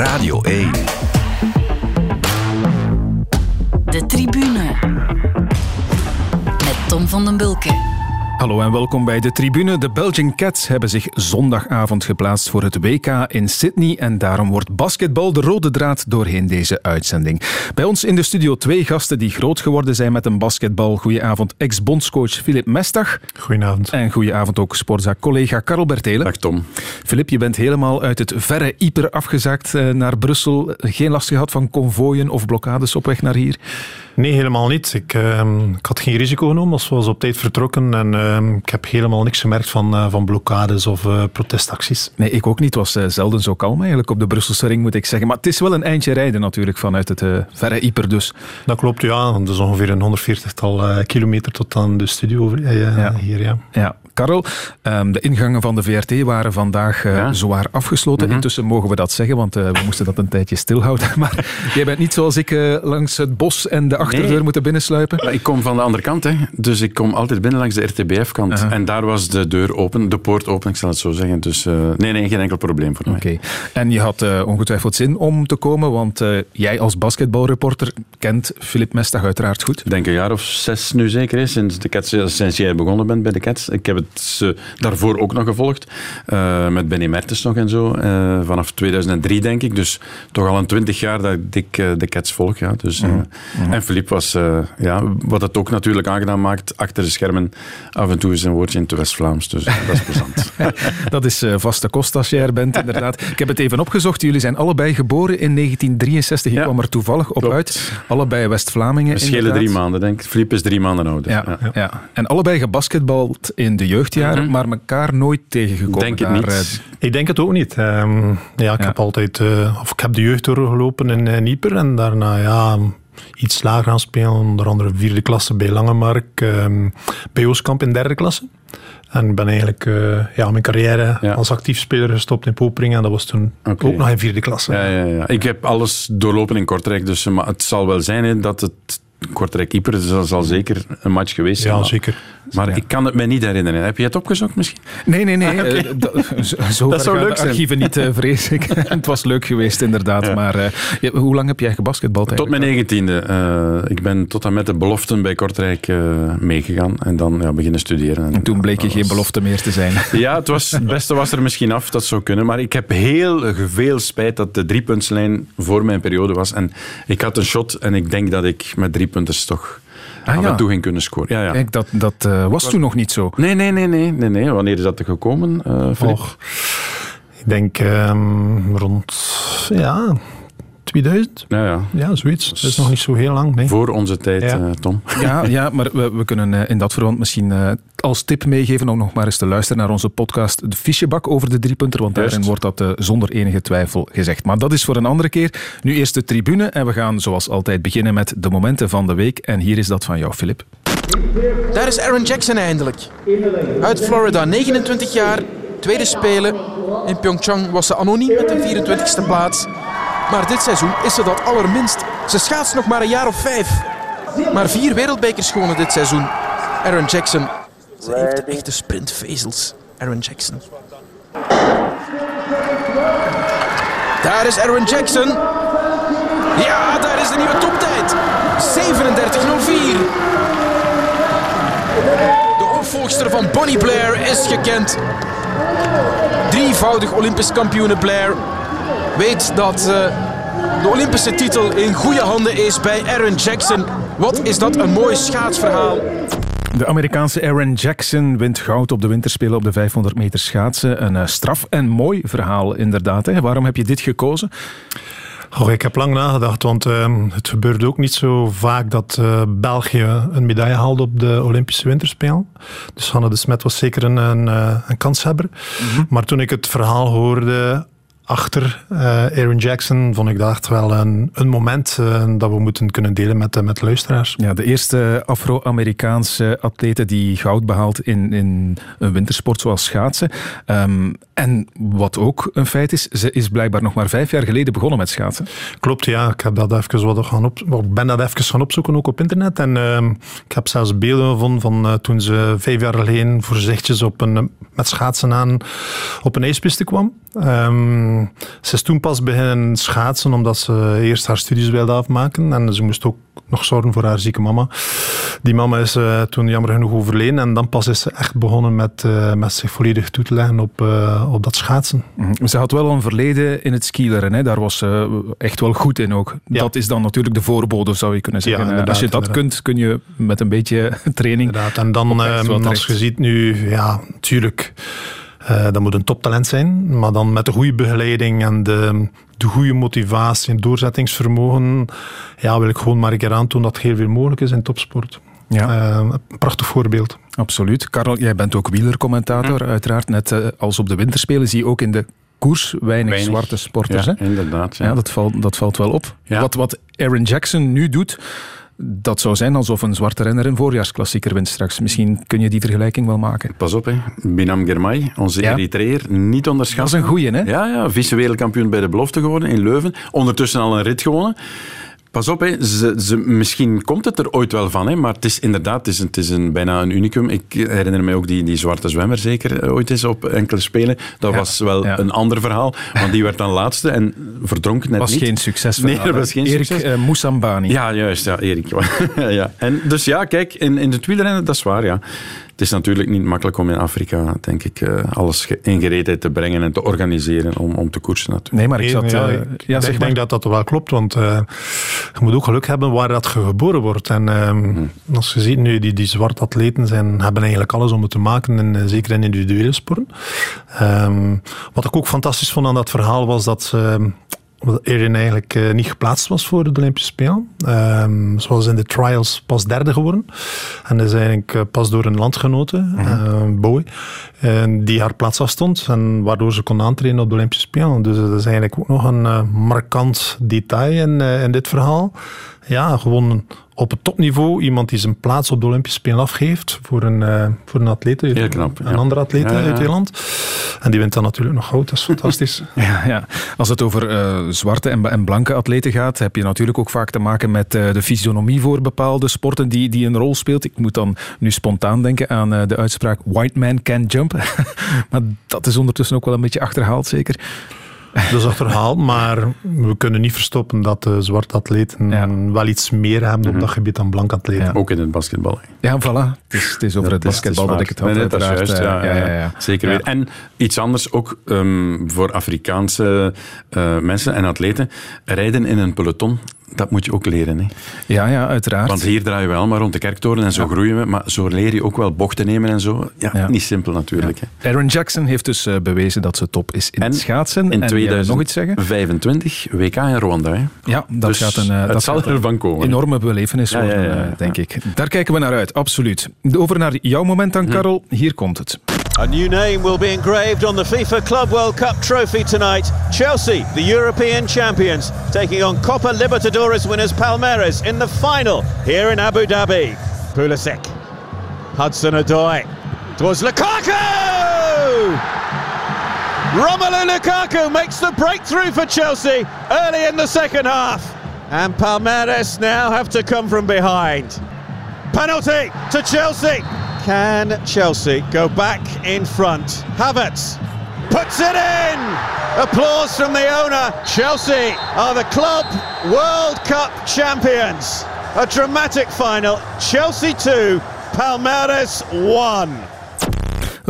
Radio 1. De tribune. Met Tom van den Bulke. Hallo en welkom bij de tribune. De Belgian Cats hebben zich zondagavond geplaatst voor het WK in Sydney en daarom wordt basketbal de rode draad doorheen deze uitzending. Bij ons in de studio twee gasten die groot geworden zijn met een basketbal. Goedenavond ex-bondscoach Filip Mestag. Goedenavond. En goedenavond ook sportzaak-collega Karel Bertelen. Dag Tom. Filip, je bent helemaal uit het verre Ieper afgezakt eh, naar Brussel. Geen last gehad van konvooien of blokkades op weg naar hier? Nee, helemaal niet. Ik, uh, ik had geen risico genomen, als was op tijd vertrokken en uh, ik heb helemaal niks gemerkt van, uh, van blokkades of uh, protestacties. Nee, ik ook niet. Het was uh, zelden zo kalm eigenlijk op de Brusselse ring, moet ik zeggen. Maar het is wel een eindje rijden natuurlijk vanuit het verre Ieper dus. Dat klopt, ja. Dat is ongeveer een 140-tal kilometer tot aan de studio ja. hier. Ja. ja. Karel, um, de ingangen van de VRT waren vandaag ja. zwaar afgesloten. Mm -hmm. Intussen mogen we dat zeggen, want uh, we moesten dat een tijdje stilhouden. Maar jij bent niet zoals ik uh, langs het bos en de achterdeur nee. moeten binnensluipen. Maar ik kom van de andere kant, hè. dus ik kom altijd binnen langs de RTBF-kant. -huh. En daar was de deur open, de poort open, ik zal het zo zeggen. Dus nee, nee, geen enkel probleem voor mij. Oké. En je had ongetwijfeld zin om te komen, want jij als basketbalreporter kent Filip Mestag uiteraard goed. Ik denk een jaar of zes nu zeker, is, sinds, de Cats, sinds jij begonnen bent bij de Cats. Ik heb het uh, daarvoor ook nog gevolgd. Uh, met Benny Mertens nog en zo. Uh, vanaf 2003 denk ik. Dus toch al een twintig jaar dat ik de Cats volg. Ja. Dus, mm -hmm. En Philippe was, ja, wat het ook natuurlijk aangenaam maakt, achter de schermen af en toe eens een woordje in het West-Vlaams. Dus dat is plezant. dat is vaste kost als je er bent, inderdaad. Ik heb het even opgezocht. Jullie zijn allebei geboren in 1963. Ik ja, kwam er toevallig op klopt. uit. Allebei West-Vlamingen. We schelen drie maanden, denk ik. Philippe is drie maanden ouder. Ja, ja. ja. En allebei gebasketbald in de jeugdjaren jaar, maar elkaar nooit tegengekomen. Denk het niet. Ik denk het ook niet. Um, ja, ik ja. heb altijd, uh, of ik heb de jeugd doorgelopen in Nieper en daarna ja, iets lager gaan spelen, onder andere vierde klasse bij Langemark, um, bij Oostkamp in derde klasse. En ben eigenlijk uh, ja, mijn carrière ja. als actief speler gestopt in Poperingen. En dat was toen okay. ook nog in vierde klasse. Ja, ja, ja. Ik heb alles doorlopen in Kortrijk. Dus maar het zal wel zijn hè, dat het Kortrijk Ieper, dus dat zal zeker een match geweest zijn. Ja, zeker. Maar ja. ik kan het me niet herinneren. Heb je het opgezocht misschien? Nee, nee, nee. Okay. Uh, zo dat zou leuk de archieven niet, uh, vrees ik. het was leuk geweest, inderdaad. Ja. Maar uh, je, hoe lang heb jij gebasketbald Tot mijn negentiende. ik ben tot en met de beloften bij Kortrijk meegegaan. En dan ja, beginnen studeren. En, en toen bleek je was... geen belofte meer te zijn. ja, het, was, het beste was er misschien af. Dat zou kunnen. Maar ik heb heel veel spijt dat de driepuntslijn voor mijn periode was. En ik had een shot en ik denk dat ik met drie punters toch ah, af ja. en toe ging kunnen scoren. Ja, ja. Kijk, dat, dat uh, was toen nog niet zo. Nee, nee, nee. nee, nee, nee. Wanneer is dat er gekomen, uh, Och, ik denk um, rond... Ja... 2000? Ja, ja. ja, zoiets. Dat is nog niet zo heel lang. Nee. Voor onze tijd, ja. uh, Tom. Ja, ja maar we, we kunnen uh, in dat verband misschien uh, als tip meegeven om nog maar eens te luisteren naar onze podcast De Fichebak over de driepunter, want daarin wordt dat zonder enige twijfel gezegd. Maar dat is voor een andere keer. Nu eerst de tribune en we gaan zoals altijd beginnen met de momenten van de week. En hier is dat van jou, Filip. Daar is Aaron Jackson eindelijk. Uit Florida, 29 jaar, tweede spelen. In Pyeongchang was ze anoniem met een 24e plaats. Maar dit seizoen is ze dat allerminst. Ze schaatst nog maar een jaar of vijf. Maar vier wereldbekers gewonnen dit seizoen. Aaron Jackson. Ze heeft echte sprintvezels. Aaron Jackson. Daar is Aaron Jackson. Ja, daar is de nieuwe toptijd. 37.04. De opvolgster van Bonnie Blair is gekend. Drievoudig Olympisch kampioene Blair weet dat uh, de Olympische titel in goede handen is bij Aaron Jackson. Wat is dat een mooi schaatsverhaal. De Amerikaanse Aaron Jackson wint goud op de winterspelen op de 500 meter schaatsen. Een uh, straf en mooi verhaal inderdaad. Hè? Waarom heb je dit gekozen? Oh, ik heb lang nagedacht, want uh, het gebeurde ook niet zo vaak dat uh, België een medaille haalde op de Olympische Winterspelen. Dus Hanne de Smet was zeker een, een, een kanshebber. Mm-hmm. Maar toen ik het verhaal hoorde achter uh, Aaron Jackson vond ik dat wel een, een moment uh, dat we moeten kunnen delen met, uh, met luisteraars. Ja, de eerste Afro-Amerikaanse atlete die goud behaalt in, in een wintersport zoals schaatsen. Um, En wat ook een feit is, ze is blijkbaar nog maar vijf jaar geleden begonnen met schaatsen. Klopt, ja. Ik heb dat even wat gaan op, ben dat even gaan opzoeken, ook op internet. En uh, ik heb zelfs beelden gevonden van uh, toen ze vijf jaar geleden voorzichtig op een, met schaatsen aan op een ijspiste kwam. Um, ze is toen pas beginnen schaatsen omdat ze eerst haar studies wilde afmaken. En ze moest ook nog zorgen voor haar zieke mama. Die mama is uh, toen jammer genoeg overleden. En dan pas is ze echt begonnen met, uh, met zich volledig toe te leggen op, op dat schaatsen. Mm. Ze had wel een verleden in het skileren. Hè? Daar was ze echt wel goed in ook. Ja. Dat is dan natuurlijk de voorbode, zou je kunnen zeggen. Ja, als je dat inderdaad. kunt, kun je met een beetje training... Inderdaad. En dan, ehm, als je ziet nu, ja, natuurlijk... Uh, dat moet een toptalent zijn, maar dan met de goede begeleiding en de, de goede motivatie en doorzettingsvermogen, ja, wil ik gewoon maar een keer aantonen dat heel veel mogelijk is in topsport. Ja. Uh, een prachtig voorbeeld. Absoluut. Karel, jij bent ook wielercommentator, hm. uiteraard. Net uh, als op de winterspelen zie je ook in de koers weinig, weinig. zwarte sporters. Ja, hè? inderdaad. Ja. ja. dat, valt, dat valt wel op. Ja. Wat, wat Aaron Jackson nu doet, dat zou zijn alsof een zwarte renner een voorjaarsklassieker wint straks. Misschien kun je die vergelijking wel maken. Pas op, hè. Binam Germay, onze ja. Eritreer, niet onderschatten. Dat is een goeie, hè? Ja, ja vice-wereldkampioen bij de belofte geworden in Leuven. Ondertussen al een rit gewonnen. Pas op, hè. Ze, ze, misschien komt het er ooit wel van, hè. maar het is inderdaad het is, het is een, bijna een unicum. Ik herinner me ook die, die zwarte zwemmer zeker ooit eens op enkele spelen. Dat ja, was wel ja. een ander verhaal, want die werd dan laatste en verdronk net was niet. geen succes. Nee, dat was geen Erik succes. Uh, Moussambani. Ja, juist. Ja, Erik. ja. En dus ja, kijk, in, in het wielrennen, dat is waar, ja. Het is natuurlijk niet makkelijk om in Afrika, denk ik, uh, alles in gereedheid te brengen en te organiseren om, om te koersen. Natuurlijk. Nee, maar ik zat... Ja, ik, ja, ik denk dat dat wel klopt, want uh, je moet ook geluk hebben waar dat geboren wordt. En uh, hmm. als je ziet nu, die, die zwarte atleten zijn, hebben eigenlijk alles om het te maken, en, zeker in individuele sporten. Um, wat ik ook fantastisch vond aan dat verhaal was dat ze Erin eigenlijk uh, niet geplaatst was voor de Olympische Spelen. Um, ze was in de trials pas derde geworden. En is eigenlijk uh, pas door een landgenote, mm -hmm. uh, Bowie, die haar plaats afstond. En waardoor ze kon aantreden op de Olympische Spelen. Dus dat is eigenlijk ook nog een markant detail in, in dit verhaal. Ja, gewoon op het topniveau iemand die zijn plaats op de Olympische Spelen afgeeft voor een, uh, voor een atleet, Heel knap, een ja. andere atleet Ja, ja. uit Ierland. En die wint dan natuurlijk nog goud, dat is fantastisch. Ja, ja. Als het over uh, zwarte en, en, blanke atleten gaat, heb je natuurlijk ook vaak te maken met uh, de fysionomie voor bepaalde sporten die, die een rol speelt. Ik moet dan nu spontaan denken aan de uitspraak white man can jump. maar dat is ondertussen ook wel een beetje achterhaald, zeker. Dat is achterhaald, maar we kunnen niet verstoppen dat de zwarte atleten ja. wel iets meer hebben op -hmm. dat gebied dan blanke atleten. Ja. Ook in het basketbal. Ja, voilà. Het is, het is over het basketbal dat ik het had. Nee, dat is juist, ja, ja, ja, Zeker weer. En iets anders ook um, voor Afrikaanse uh, mensen en atleten. Rijden in een peloton dat moet je ook leren. Hè? Ja, ja, uiteraard. Want hier draaien we allemaal rond de kerktoren en zo ja. groeien we. Maar zo leer je ook wel bochten nemen en zo. Ja, ja. niet simpel natuurlijk. Ja. Hè. Aaron Jackson heeft dus uh, bewezen dat ze top is in en schaatsen. In en 2025 WK in Rwanda. Hè. Ja, dat dus gaat een, uh, dat zal ervan komen. enorme belevenis worden, uh, denk ik. Daar kijken we naar uit, absoluut. Over naar jouw moment dan, Karel. Hm. Hier komt het. A new name will be engraved on the FIFA Club World Cup trophy tonight. Chelsea, the European champions, taking on Copa Libertadores winners Palmeiras in the final here in Abu Dhabi. Pulisic, Hudson Odoi, towards Lukaku! Romelu Lukaku makes the breakthrough for Chelsea early in the second half. And Palmeiras now have to come from behind. Penalty to Chelsea. Can Chelsea go back in front? Havertz puts it in. Applause from the owner. Chelsea are the club World Cup champions. A dramatic final. Chelsea 2, Palmeiras 1.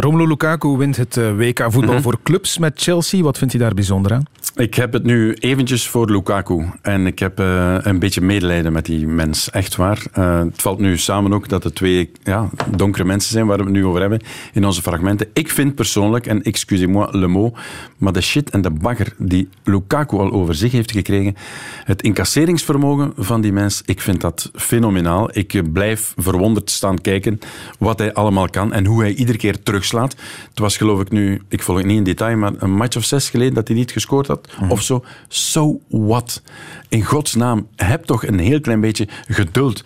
Romelu Lukaku wint het WK voetbal mm -hmm. voor clubs met Chelsea. Wat vindt hij daar bijzonder aan? Ik heb het nu eventjes voor Lukaku. En ik heb uh, een beetje medelijden met die mens. Echt waar. Uh, het valt nu samen ook dat het twee ja, donkere mensen zijn waar we het nu over hebben in onze fragmenten. Ik vind persoonlijk, en excusez-moi le mot, maar de shit en de bagger die Lukaku al over zich heeft gekregen, het incasseringsvermogen van die mens, ik vind dat fenomenaal. Ik blijf verwonderd staan kijken wat hij allemaal kan en hoe hij iedere keer terug overslaat. Het was geloof ik nu, ik volg het niet in detail, maar een match of zes geleden dat hij niet gescoord had. Mhm. Of zo. So what? In godsnaam, heb toch een heel klein beetje geduld.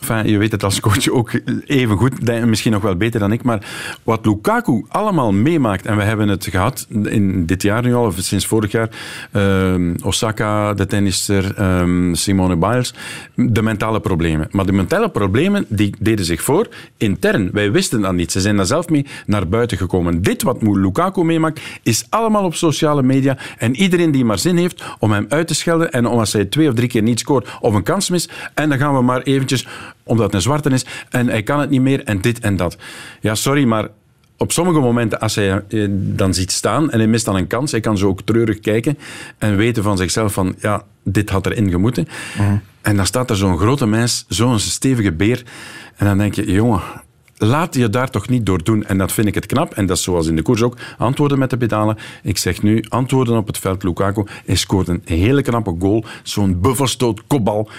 Enfin, je weet het als coach ook even goed, misschien nog wel beter dan ik, maar wat Lukaku allemaal meemaakt, en we hebben het gehad in dit jaar nu al, of sinds vorig jaar, ehm, Osaka, de tennister, ehm, Simone Biles, de mentale problemen. Maar de mentale problemen die deden zich voor intern. Wij wisten dat niet. Ze zijn daar zelf mee naar buiten gekomen. Dit wat Lukaku meemaakt, is allemaal op sociale media en iedereen die maar zin heeft om hem uit te schelden en als hij twee of drie keer niet scoort of een kans mist, en dan gaan we maar eventjes, omdat het een zwarte is, en hij kan het niet meer en dit en dat. Ja, sorry, maar op sommige momenten, als hij eh, dan ziet staan en hij mist dan een kans, hij kan zo ook treurig kijken en weten van zichzelf van, ja, dit had erin gemoeten. En dan staat er zo'n grote mens, zo'n stevige beer. En dan denk je, jongen, laat je daar toch niet door doen. En dat vind ik het knap. En dat is zoals in de koers ook. Antwoorden met de pedalen. Ik zeg nu, antwoorden op het veld. Lukaku, hij scoort een hele knappe goal. Zo'n buffelstoot, kopbal.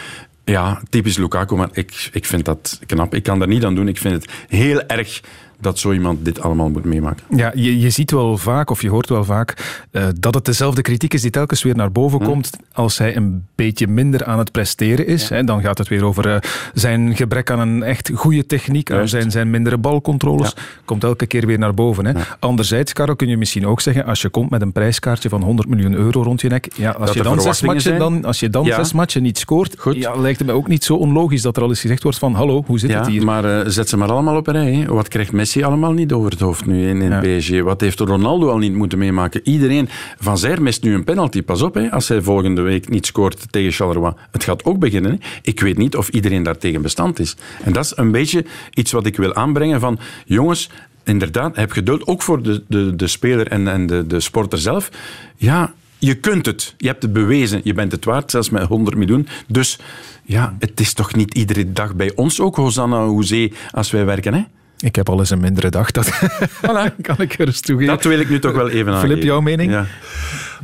Ja, typisch Lukaku, maar ik, ik vind dat knap. Ik kan daar niet aan doen. Ik vind het heel erg dat zo iemand dit allemaal moet meemaken. Ja, je, je ziet wel vaak, of je hoort wel vaak, eh, dat het dezelfde kritiek is die telkens weer naar boven komt als hij een beetje minder aan het presteren is. Hè, dan gaat het weer over eh, zijn gebrek aan een echt goede techniek, aan Juist. zijn, zijn mindere balcontroles. Komt elke keer weer naar boven. Hè. Anderzijds, Karel, kun je misschien ook zeggen, als je komt met een prijskaartje van 100 miljoen euro rond je nek, ja, als, Dat je dan zes, matchen, zijn. dan, als je dan Ja. zes matchen niet scoort, Goed. Ja, lijkt het mij ook niet zo onlogisch dat er al eens gezegd wordt van hallo, hoe zit Ja, het hier? maar eh, zet ze maar allemaal op een rij. Hè. Wat krijgt Messi allemaal niet over het hoofd nu in, in Ja. PSG? Wat heeft Ronaldo al niet moeten meemaken? Iedereen. Van Zijr mist nu een penalty. Pas op, hè, als hij volgende week niet scoort tegen Charleroi. Het gaat ook beginnen. Hè. Ik weet niet of iedereen daartegen bestand is. En dat is een beetje iets wat ik wil aanbrengen van... Jongens, inderdaad, heb geduld. Ook voor de, de, de speler en, en de, de sporter zelf. Ja... Je kunt het. Je hebt het bewezen. Je bent het waard, zelfs met 100 miljoen. Dus ja, het is toch niet iedere dag bij ons ook Hosanna Hoezee als wij werken, hè? Ik heb al eens een mindere dag, dat kan ik gerust toegeven. Dat wil ik nu toch wel even aangeven. Filip, jouw mening? Ja.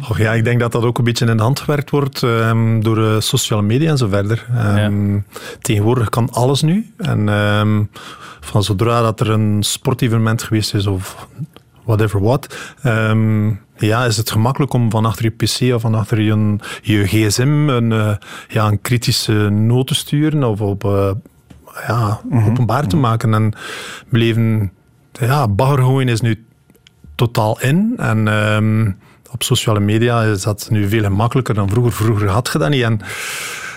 Och ja, ik denk dat dat ook een beetje in de hand gewerkt wordt ehm, door eh, sociale media en zo verder. Ehm, Tegenwoordig kan alles nu. En ehm, van zodra dat er een sportevenement geweest is of whatever what, ehm, ja, is het gemakkelijk om van achter je pc of van achter je, je gsm een, eh, ja, een kritische noot te sturen of op, eh, ja, openbaar te maken. En beleven, ja, bagger gooien is nu totaal in. En ehm, op sociale media is dat nu veel gemakkelijker dan vroeger. Vroeger had je dat niet. En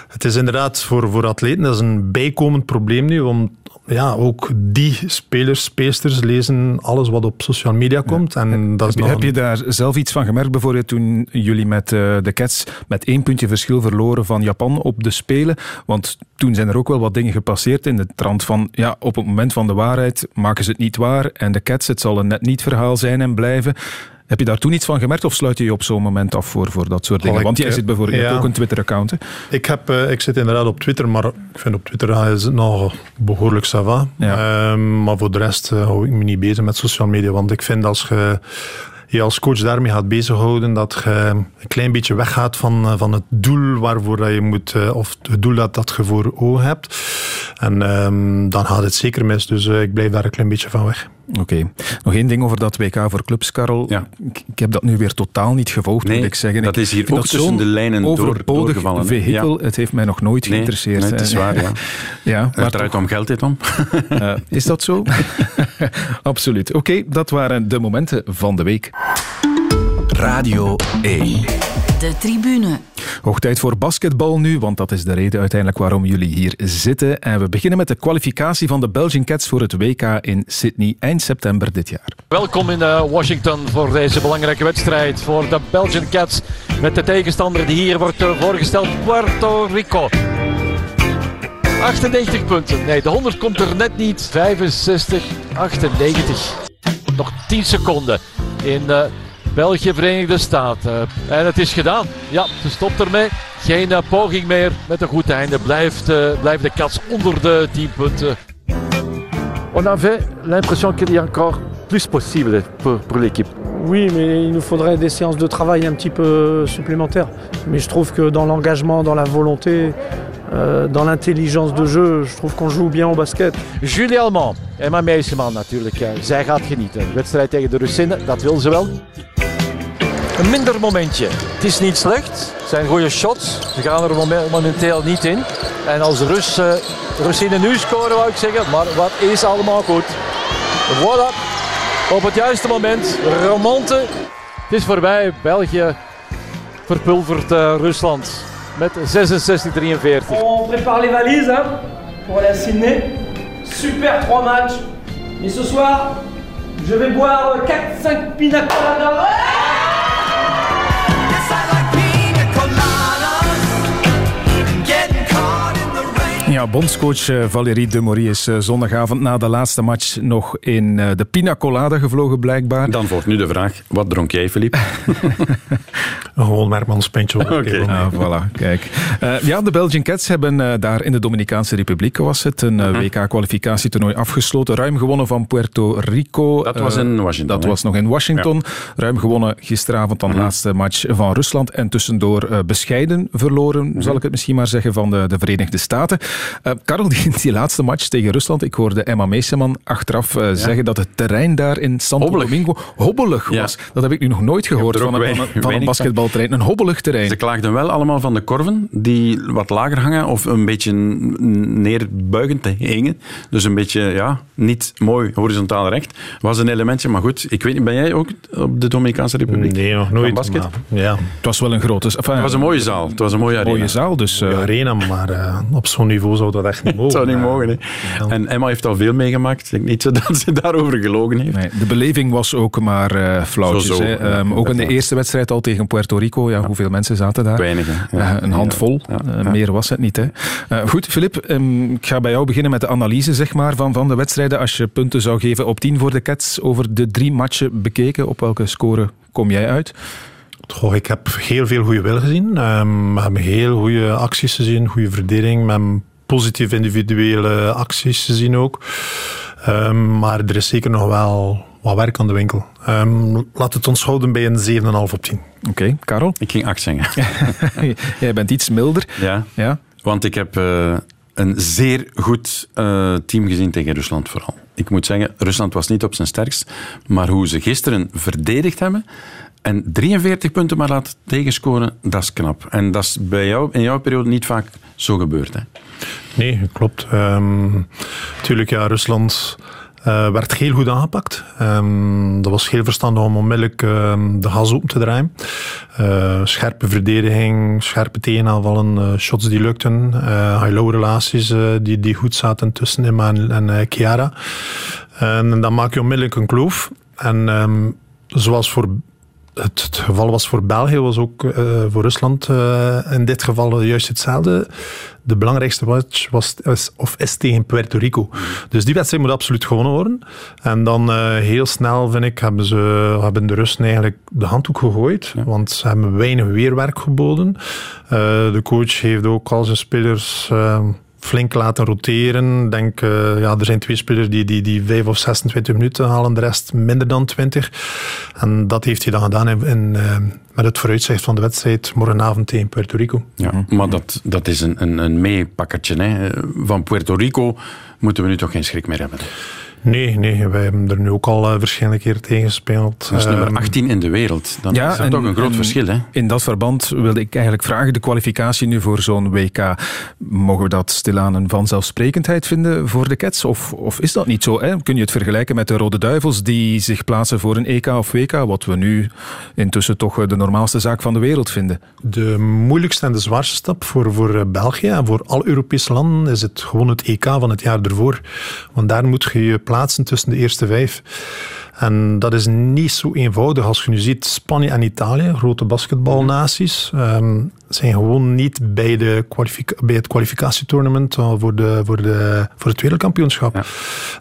het is inderdaad voor, voor atleten dat is een bijkomend probleem nu. Om, ja, ook die spelers, speelsters lezen alles wat op social media komt. En dat is Heb, nog heb je daar zelf iets van gemerkt, bijvoorbeeld toen jullie met eh, de Cats met één puntje verschil verloren van Japan op de Spelen? Want toen zijn er ook wel wat dingen gepasseerd in de trant van, ja, op het moment van de waarheid maken ze het niet waar en de Cats, het zal een net niet verhaal zijn en blijven. Heb je daar toen iets van gemerkt of sluit je je op zo'n moment af voor, voor dat soort dingen? Want jij eh, zit bijvoorbeeld ja. ook een Twitter-account. Ik, heb, eh, ik zit inderdaad op Twitter, maar ik vind op Twitter ah, is het nog behoorlijk ça va. Ja. Ehm, maar voor de rest eh, hou ik me niet bezig met social media. Want ik vind als je je als coach daarmee gaat bezighouden, dat je een klein beetje weggaat van, van het doel waarvoor dat je moet, of het doel dat, dat je voor ogen hebt. En ehm, dan gaat het zeker mis. Dus ik blijf daar een klein beetje van weg. Oké. Nog één ding over dat WK voor clubs, Karel. Ja. Ik, ik heb dat nu weer totaal niet gevolgd, Nee, moet ik zeggen. dat Ik is hier ook dat tussen de lijnen door- overbodig doorgevallen, hè? vehikel. Het heeft mij nog nooit Nee, geïnteresseerd. nee, het is waar, ja. ja, maar Het draait om geld, dit om. Eh, is dat zo? Absoluut. Oké, dat waren de momenten van de week. Radio 1. De tribune. Hoog tijd voor basketbal nu, want dat is de reden uiteindelijk waarom jullie hier zitten. En we beginnen met de kwalificatie van de Belgian Cats voor het WK in Sydney eind september dit jaar. Welkom in eh, Washington voor deze belangrijke wedstrijd voor de Belgian Cats. Met de tegenstander die hier wordt eh, voorgesteld, Puerto Rico. 98 punten. Nee, de 100 komt er net niet. 65, 98. Nog 10 seconden in eh, België, Verenigde Staten. En het is gedaan. Ja, ze stopt ermee. Geen eh, poging meer. Met een goed einde blijft, eh, blijven de Cats onder de 10 punten. On avait l'impression qu'il y a encore plus possible pour, pour l'équipe. Oui, mais il nous faudrait des séances de travail un petit peu supplémentaires. Mais je trouve que dans l'engagement, dans la volonté, Euh, dans l'intelligence de jeu, je trouve qu'on joue bien au basket. Julie Alman, Emma Meijseman natuurlijk. eh, Zij gaat genieten. De wedstrijd tegen de Russinnen, dat wil ze wel. Een minder momentje. Het is niet slecht. Het zijn goede shots. Ze gaan er momen- momenteel niet in. En als de Rus, eh, Russinnen nu scoren, wou ik zeggen. Maar wat is allemaal goed. Voilà. Op het juiste moment. Remonte. Het is voorbij. België verpulvert eh, Rusland. Met 66-43. On prépare les valises hein, pour aller à Sydney. Super trois matchs. Et ce soir, je vais boire 4-5 pina coladas. Ja, bondscoach eh, Valérie de Morie is eh, zondagavond na de laatste match nog in eh, de Pina Colada gevlogen, blijkbaar. Dan volgt nu de vraag, wat dronk jij, Filip? Een gewoon Merkmanspintje. Oké. Ah, voilà, kijk. Eh, ja, de Belgian Cats hebben daar in de Dominicaanse Republiek, was het, een Mhm. WK-kwalificatietoernooi afgesloten. Ruim gewonnen van Puerto Rico. Dat was in Washington. Dat hè? was nog in Washington. Ruim gewonnen gisteravond dan de Mhm. laatste match van Rusland. En tussendoor eh, bescheiden verloren, Mhm. zal ik het misschien maar zeggen, van de, de Verenigde Staten. Eh Karel, die, die laatste match tegen Rusland, ik hoorde Emma Meeseman achteraf eh, zeggen dat het terrein daar in Santo Hobbelig. Domingo hobbelig Ja. was. Dat heb ik nu nog nooit gehoord van een, weinig- van een, van een weinig van. basketbalterrein. Een hobbelig terrein. Ze klaagden wel allemaal van de korven die wat lager hangen of een beetje neerbuigend hingen. Dus een beetje, ja, niet mooi horizontaal recht. Was een elementje, maar goed. Ik weet niet, ben jij ook op de Dominicaanse Republiek? Nee, nog nooit. basket? maar ja, Het was wel een grote... Enfin, Het was een mooie zaal. Het was een mooie arena. mooie zaal, dus... eh, arena, maar eh, op zo'n niveau zou dat echt niet mogen. Het zou niet mogen. Hè. En Emma heeft al veel meegemaakt. Ik denk niet zo dat ze daarover gelogen heeft. Nee, de beleving was ook maar eh flauwtjes. Zo, zo. hè. Ehm, Ja, ook in de eerste wedstrijd al tegen Puerto Rico. Ja, Hoeveel mensen zaten daar? Weinig. Eh, een handvol. Ja, Eh, meer was het niet. Hè. Eh, goed, Filip, ehm, ik ga bij jou beginnen met de analyse zeg maar, van, van de wedstrijden. Als je punten zou geven op 10 voor de Cats over de drie matchen bekeken, op welke score kom jij uit? Goh, ik heb heel veel goede wil gezien. Ehm, we hebben heel goede acties gezien, goede verdediging. We hebben positieve individuele acties gezien ook. Ehm, maar er is zeker nog wel wat werk aan de winkel. Ehm, laat het ons houden bij een 7,5 op 10. Oké, Karel? Ik ging acht zeggen. jij bent iets milder. Ja, Ja? want ik heb eh, een zeer goed eh, team gezien tegen Rusland vooral. Ik moet zeggen, Rusland was niet op zijn sterkst. Maar hoe ze gisteren verdedigd hebben en 43 punten maar laten tegenscoren, dat is knap. En dat is bij jou in jouw periode niet vaak zo gebeurd. Hè? Nee, klopt. Tuurlijk, ja, Rusland eh, werd heel goed aangepakt. Ehm, dat was heel verstandig om onmiddellijk ehm, de gas open te draaien. Eh, scherpe verdediging, scherpe tegenaanvallen, eh, shots die lukten, high-low relaties die, die goed zaten tussen Emma en, en Chiara. En dan maak je onmiddellijk een kloof. En zoals voor het, het geval was voor België, was ook eh, voor Rusland eh, in dit geval juist hetzelfde. De belangrijkste match was, is, of is tegen Puerto Rico. Dus die wedstrijd moet absoluut gewonnen worden. En dan eh, heel snel, vind ik, hebben, ze, hebben de Russen eigenlijk de handdoek gegooid. Want ze hebben weinig weerwerk geboden. De coach heeft ook al zijn spelers... flink laten roteren. Ik denk, eh, ja, er zijn twee spelers die, die, die 5 of 26 minuten halen, de rest minder dan 20. En dat heeft hij dan gedaan in, in, eh, met het vooruitzicht van de wedstrijd morgenavond tegen Puerto Rico. Ja, maar dat, dat is een, een, een meepakkertje. Hè. Van Puerto Rico moeten we nu toch geen schrik meer hebben. Nee, nee, wij hebben er nu ook al uh, verschillende keer tegen gespeeld. Dat is nummer Ehm, 18 in de wereld. Dan is dat toch een groot en verschil. Hè? In dat verband wilde ik eigenlijk vragen, de kwalificatie nu voor zo'n WK, mogen we dat stilaan een vanzelfsprekendheid vinden voor de Cats? Of, of is dat niet zo? Hè? Kun je het vergelijken met de Rode Duivels die zich plaatsen voor een EK of WK, wat we nu intussen toch de normaalste zaak van de wereld vinden? De moeilijkste en de zwaarste stap voor, voor eh, België en voor alle Europese landen is het gewoon het EK van het jaar ervoor. Want daar moet je je plaatsen tussen de eerste vijf. En dat is niet zo eenvoudig als je nu ziet. Spanje en Italië, grote basketbalnaties, ehm, zijn gewoon niet bij, de bij het kwalificatietournament uh, voor, de, voor, de, voor het wereldkampioenschap. Ja.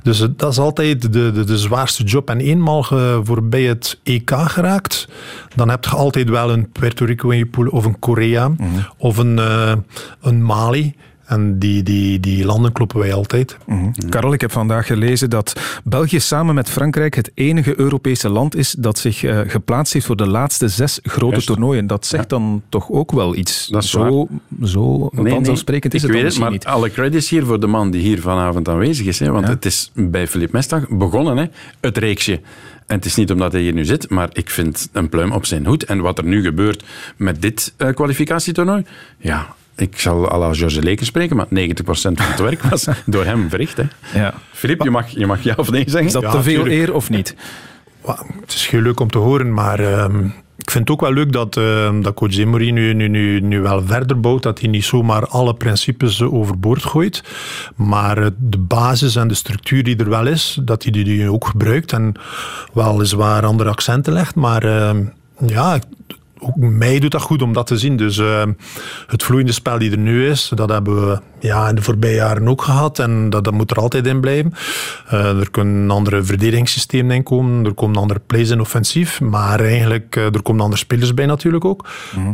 Dus dat is altijd de, de, de zwaarste job. En eenmaal je voorbij het EK geraakt, dan heb je altijd wel een Puerto Rico in je pool, of een Korea, of een, uh, een Mali. En die, die, die landen kloppen wij altijd. Mm Karel, ik heb vandaag gelezen dat België samen met Frankrijk het enige Europese land is dat zich uh, geplaatst heeft voor de laatste zes grote Juist. toernooien. Dat zegt ja. dan toch ook wel iets. Dat is zo, zo nee, vanzelfsprekend nee, is het weet dan het, maar niet. alle credits hier voor de man die hier vanavond aanwezig is. Hè, want Ja. het is bij Filip Mestag begonnen, hè, het reeksje. En het is niet omdat hij hier nu zit, maar ik vind een pluim op zijn hoed. En wat er nu gebeurt met dit eh, kwalificatietoernooi, ja, ik zal à la George Leken spreken, maar 90% van het werk was door hem verricht. Hè. Ja. Filip, je mag, je mag ja of nee zeggen. Is dat Ja, te veel tuurlijk. eer of niet? Het is heel leuk om te horen, maar ehm, ik vind het ook wel leuk dat, ehm, dat coach Emery nu, nu, nu, nu wel verder bouwt. Dat hij niet zomaar alle principes overboord gooit. Maar eh, de basis en de structuur die er wel is, dat hij die, die ook gebruikt. En weliswaar andere accenten legt. Maar ehm, ja, ook mij doet dat goed om dat te zien. Dus ehm, het vloeiende spel die er nu is, dat hebben we ja, in de voorbije jaren ook gehad. En dat, dat moet er altijd in blijven. Eh, er kunnen andere verdedigingssystemen in komen. Er komen andere plays in offensief. Maar eigenlijk, eh, er komen andere spelers bij natuurlijk ook.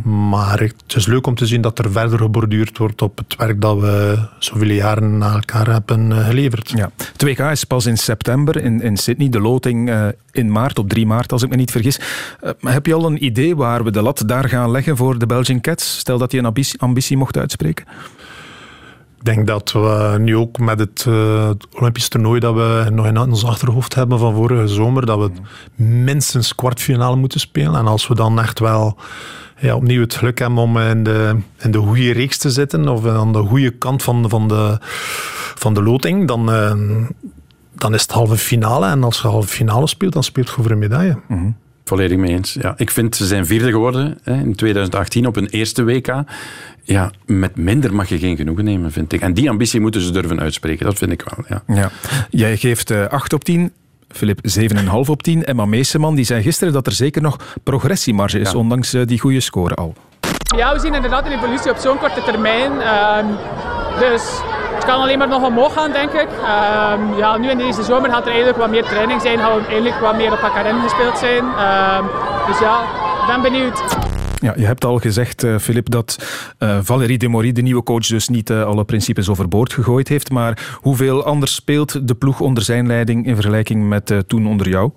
Maar het is leuk om te zien dat er verder geborduurd wordt op het werk dat we zoveel jaren na elkaar hebben eh, geleverd. Ja. 2K is pas in september in, in Sydney, de loting in maart, op 3 maart als ik me niet vergis. Heb je al een idee waar we de lat daar gaan leggen voor de Belgian Cats? Stel dat je een ambitie, ambitie mocht uitspreken. Denk dat we nu ook met het, eh, het Olympisch toernooi dat we nog in ons achterhoofd hebben van vorige zomer, dat we minstens kwartfinale moeten spelen. En als we dan echt wel ja, opnieuw het geluk hebben om in de, in de goede reeks te zitten, of aan de goede kant van, van, de, van de loting, dan, eh, dan is het halve finale. En als je halve finale speelt, dan speelt je voor een medaille. Volledig mee eens. Ja, ik vind, ze zijn vierde geworden hè, in 2018 op hun eerste WK. Ja, met minder mag je geen genoegen nemen, vind ik. En die ambitie moeten ze durven uitspreken, dat vind ik wel. Ja. Ja. Jij geeft eh 8 op 10. Filip 7,5 op 10. Emma Meeseman die zei gisteren dat er zeker nog progressiemarge is, Ja. ondanks eh, die goede score al. Ja, we zien inderdaad een evolutie op zo'n korte termijn. Ehm, dus kan alleen maar nog omhoog gaan, denk ik. Ehm, ja, nu in deze zomer gaat er eigenlijk wat meer training zijn, gaan we eigenlijk wat meer op elkaar ingespeeld zijn. Ehm, dus ja, ik ben benieuwd. Ja, je hebt al gezegd, eh, Filip, dat eh Valérie Demory, de nieuwe coach, dus niet eh, alle principes overboord gegooid heeft. Maar hoeveel anders speelt de ploeg onder zijn leiding in vergelijking met toen onder jou?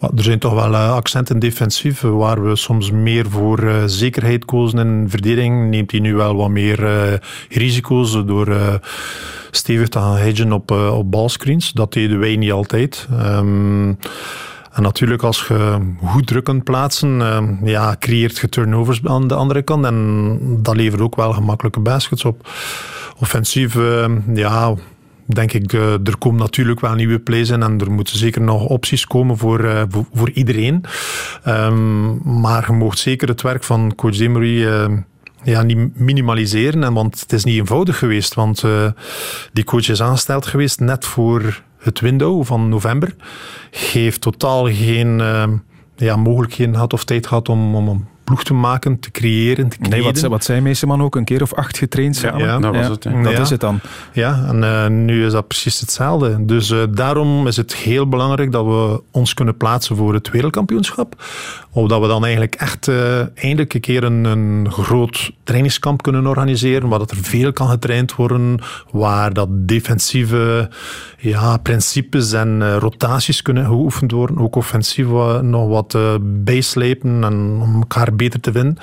Er zijn toch wel eh, accenten defensief, waar we soms meer voor eh, zekerheid kozen in verdediging. Neemt hij nu wel wat meer eh, risico's door eh, stevig te gaan hedgen op, op balscreens. Dat deden wij niet altijd. Ehm, en natuurlijk, als je goed druk kunt plaatsen, ehm, ja, creëert je turnovers aan de andere kant. En dat levert ook wel gemakkelijke baskets op. Offensief, ehm, ja, denk ik, eh, er komen natuurlijk wel nieuwe plays in en er moeten zeker nog opties komen voor, eh, voor, voor iedereen. Ehm, maar je mag zeker het werk van coach Demery eh, ja, niet minimaliseren, en, want het is niet eenvoudig geweest. Want die coach is aangesteld geweest net voor het window van november. Heeft totaal geen eh, ja, mogelijkheden gehad of tijd gehad om, om ploeg te maken, te creëren, te Nee, creëren. wat, zei- wat zei Meeseman ook? Een keer of acht getraind samen? ja, dat was het. Dat Ja. is het dan. Ja, en eh, nu is dat precies hetzelfde. Dus eh, daarom is het heel belangrijk dat we ons kunnen plaatsen voor het wereldkampioenschap. Of dat we dan eigenlijk echt eh, eindelijk een keer een, een groot trainingskamp kunnen organiseren, waar dat er veel kan getraind worden, waar dat defensieve ja, principes en eh, rotaties kunnen geoefend worden, ook offensief wat- nog wat eh, bijslepen en om elkaar beter te vinden.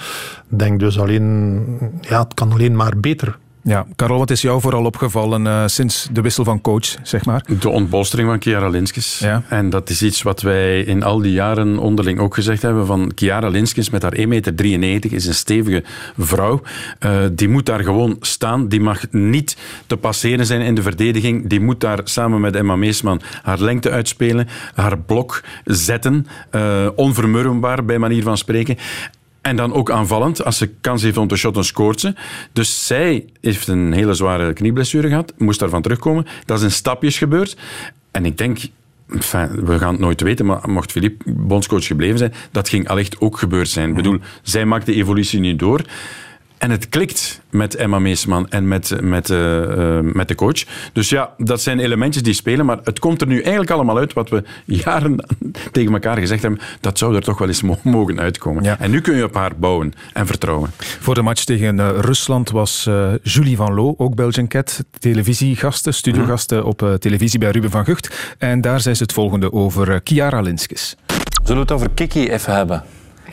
Ik denk dus alleen, ja, het kan alleen maar beter. Ja, Karel, wat is jou vooral opgevallen eh, sinds de wissel van coach, zeg maar? De ontbolstering van Chiara Linskes. Ja. En dat is iets wat wij in al die jaren onderling ook gezegd hebben. Van Chiara Linskes met haar 1,93 meter is een stevige vrouw. Eh, die moet daar gewoon staan. Die mag niet te passeren zijn in de verdediging. Die moet daar samen met Emma Meesman haar lengte uitspelen. Haar blok zetten. Eh, onvermurwbaar bij manier van spreken. En dan ook aanvallend. Als ze kans heeft om te shotten, scoort ze. Dus zij heeft een hele zware knieblessure gehad. Moest daarvan terugkomen. Dat is in stapjes gebeurd. En ik denk... enfin, we gaan het nooit weten, maar mocht Philippe bondscoach gebleven zijn, dat ging allicht ook gebeurd zijn. Ik bedoel, zij maakt de evolutie nu door. En het klikt met Emma Meesman en met, met, uh, met de coach. Dus ja, dat zijn elementjes die spelen. Maar het komt er nu eigenlijk allemaal uit wat we jaren tegen elkaar gezegd hebben. Dat zou er toch wel eens mogen uitkomen. En nu kun je op haar bouwen en vertrouwen. Voor de match tegen Rusland was Julie Van Loo, ook Belgian Cat, televisiegasten, studiogasten mm. op televisie bij Ruben van Gucht. En daar zei ze het volgende over Kiara Linskes. Zullen we het over Kiki even hebben?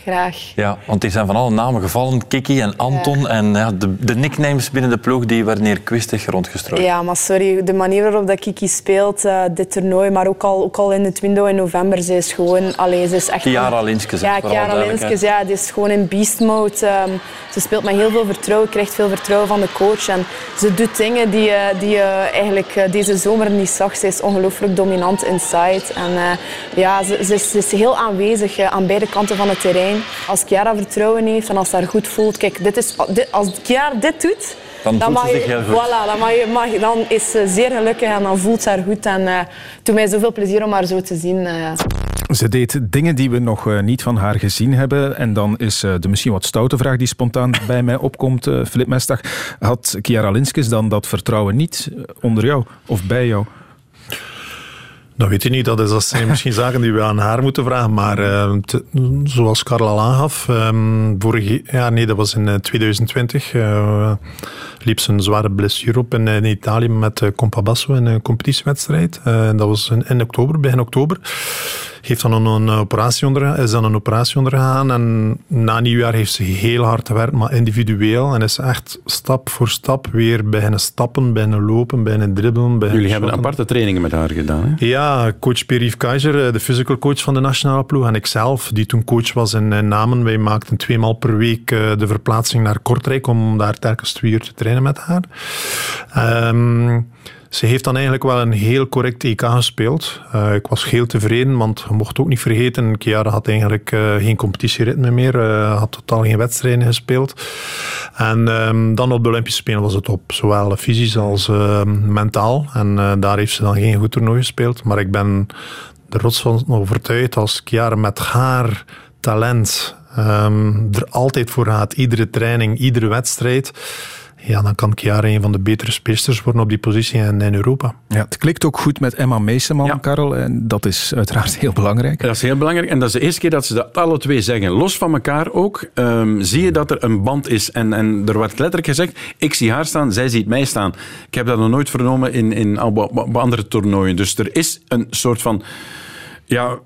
Graag. Ja, want die zijn van alle namen gevallen. Kiki en Anton. En ja, de, de, nicknames binnen de ploeg die werden hier kwistig rondgestrooid. Ja, maar sorry. De manier waarop dat Kiki speelt, uh, dit toernooi, maar ook al, ook al in het window in november, ze is gewoon... Allee, ze is echt Chiara Linskes. Ja, Chiara Linskes. Ja, die is gewoon in beast mode. Um, ze speelt met heel veel vertrouwen, krijgt veel vertrouwen van de coach. En ze doet dingen die, uh, die je uh, eigenlijk uh, deze zomer niet zag. Ze is ongelooflijk dominant inside. En ja, ze, ze, is, ze, is, heel aanwezig aan beide kanten van het terrein. Als Chiara vertrouwen heeft en als ze haar goed voelt. Kijk, dit is, dit, als Chiara dit doet, dan, dan, mag je, heel goed. Voilà, dan, mag je, mag, dan is ze zeer gelukkig en dan voelt ze haar goed. En uh, het doet mij zoveel plezier om haar zo te zien. Uh. Ze deed dingen die we nog uh, niet van haar gezien hebben. En dan is de misschien wat stoute vraag die spontaan bij mij opkomt, Filip Mestag. Had Chiara Linskes dan dat vertrouwen niet onder jou of bij jou? Dat weet je niet. Dat, is, zijn misschien zaken die we aan haar moeten vragen. Maar te, zoals Karl al aangaf, um, vorige, ja, nee, dat was in 2020. Uh, liep ze een zware blessure op in, in Italië met uh, Compabasso in een competitiewedstrijd. dat was in oktober, begin oktober heeft dan een, operatie onder, is dan een operatie ondergaan. En na nieuwjaar heeft ze heel hard gewerkt, maar individueel. En is echt stap voor stap weer beginnen stappen, beginnen lopen, beginnen dribbelen. Jullie hebben aparte trainingen met haar gedaan, hè? Ja, coach Pierre Keizer, eh, de physical coach van de nationale ploeg. En ikzelf, die toen coach was in, in Namen. Wij maakten tweemaal per week eh, de verplaatsing naar Kortrijk om daar telkens twee uur te trainen met haar. Um, ze heeft dan eigenlijk wel een heel correct EK gespeeld. Uh, ik was heel tevreden, want je mocht ook niet vergeten, Chiara had eigenlijk uh, geen competitieritme meer, uh, had totaal geen wedstrijden gespeeld. En um, dan op de Olympische Spelen was het op, zowel fysisch als mentaal. En daar heeft ze dan geen goed toernooi gespeeld. Maar ik ben er rots van overtuigd als Chiara met haar talent um, er altijd voor gaat, iedere training, iedere wedstrijd ja, dan kan Chiara een van de betere speelsters worden op die positie in, in Europa. Ja, het klikt ook goed met Emma Meeseman, ja. Karel. En dat is uiteraard heel belangrijk. Dat is heel belangrijk. En dat is de eerste keer dat ze dat alle twee zeggen. Los van elkaar ook. Um, zie je dat er een band is. En, en er wordt letterlijk gezegd, ik zie haar staan, zij ziet mij staan. Ik heb dat nog nooit vernomen in, in andere toernooien. Dus er is een soort van... Ja,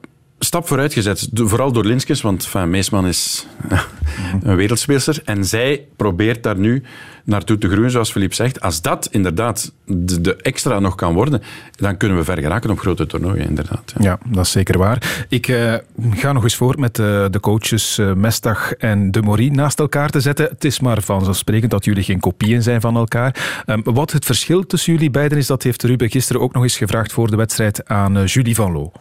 stap vooruit gezet. Vooral door Linskes, want Meesman is een wereldspeelster. En zij probeert daar nu naartoe te groeien, zoals Philippe zegt. Als dat inderdaad de, extra nog kan worden, dan kunnen we ver geraken op grote toernooien, inderdaad. Ja, dat is zeker waar. Ik uh, ga nog eens voor met uh, de coaches uh, Mestag en De Morie naast elkaar te zetten. Het is maar vanzelfsprekend dat jullie geen kopieën zijn van elkaar. Um, wat het verschil tussen jullie beiden is, dat heeft Ruben gisteren ook nog eens gevraagd voor de wedstrijd aan Julie Van Loo.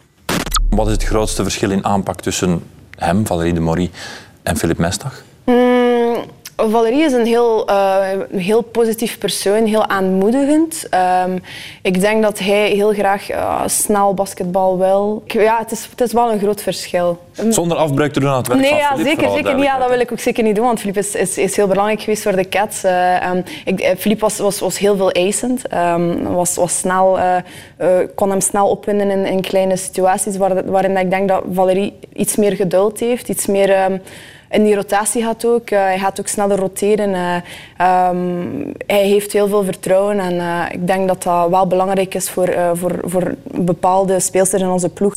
Wat is het grootste verschil in aanpak tussen hem, Valérie de Morie, en Philippe Mestag? Mm, Valerie is een heel, uh, heel positief persoon, heel aanmoedigend. Um, ik denk dat hij heel graag uh, snel basketbal wil. Ja, het is, het is wel een groot verschil. Zonder afbreuk te doen aan het werk nee, van ja, Philippe, zeker, zeker niet. Ja, dat wil ik ook zeker niet doen, want Philippe is, is, is heel belangrijk geweest voor de Cats. Uh, um, Philippe was, was, was heel veel eisend. Um, was, was snel, kon hem snel opwinden in, in kleine situaties waar, waarin ik denk dat Valerie iets meer geduld heeft, iets meer in die rotatie gaat ook. Uh, hij gaat ook sneller roteren. Uh, um, hij heeft heel veel vertrouwen en uh, ik denk dat dat wel belangrijk is voor, voor, voor bepaalde speelsters in onze ploeg.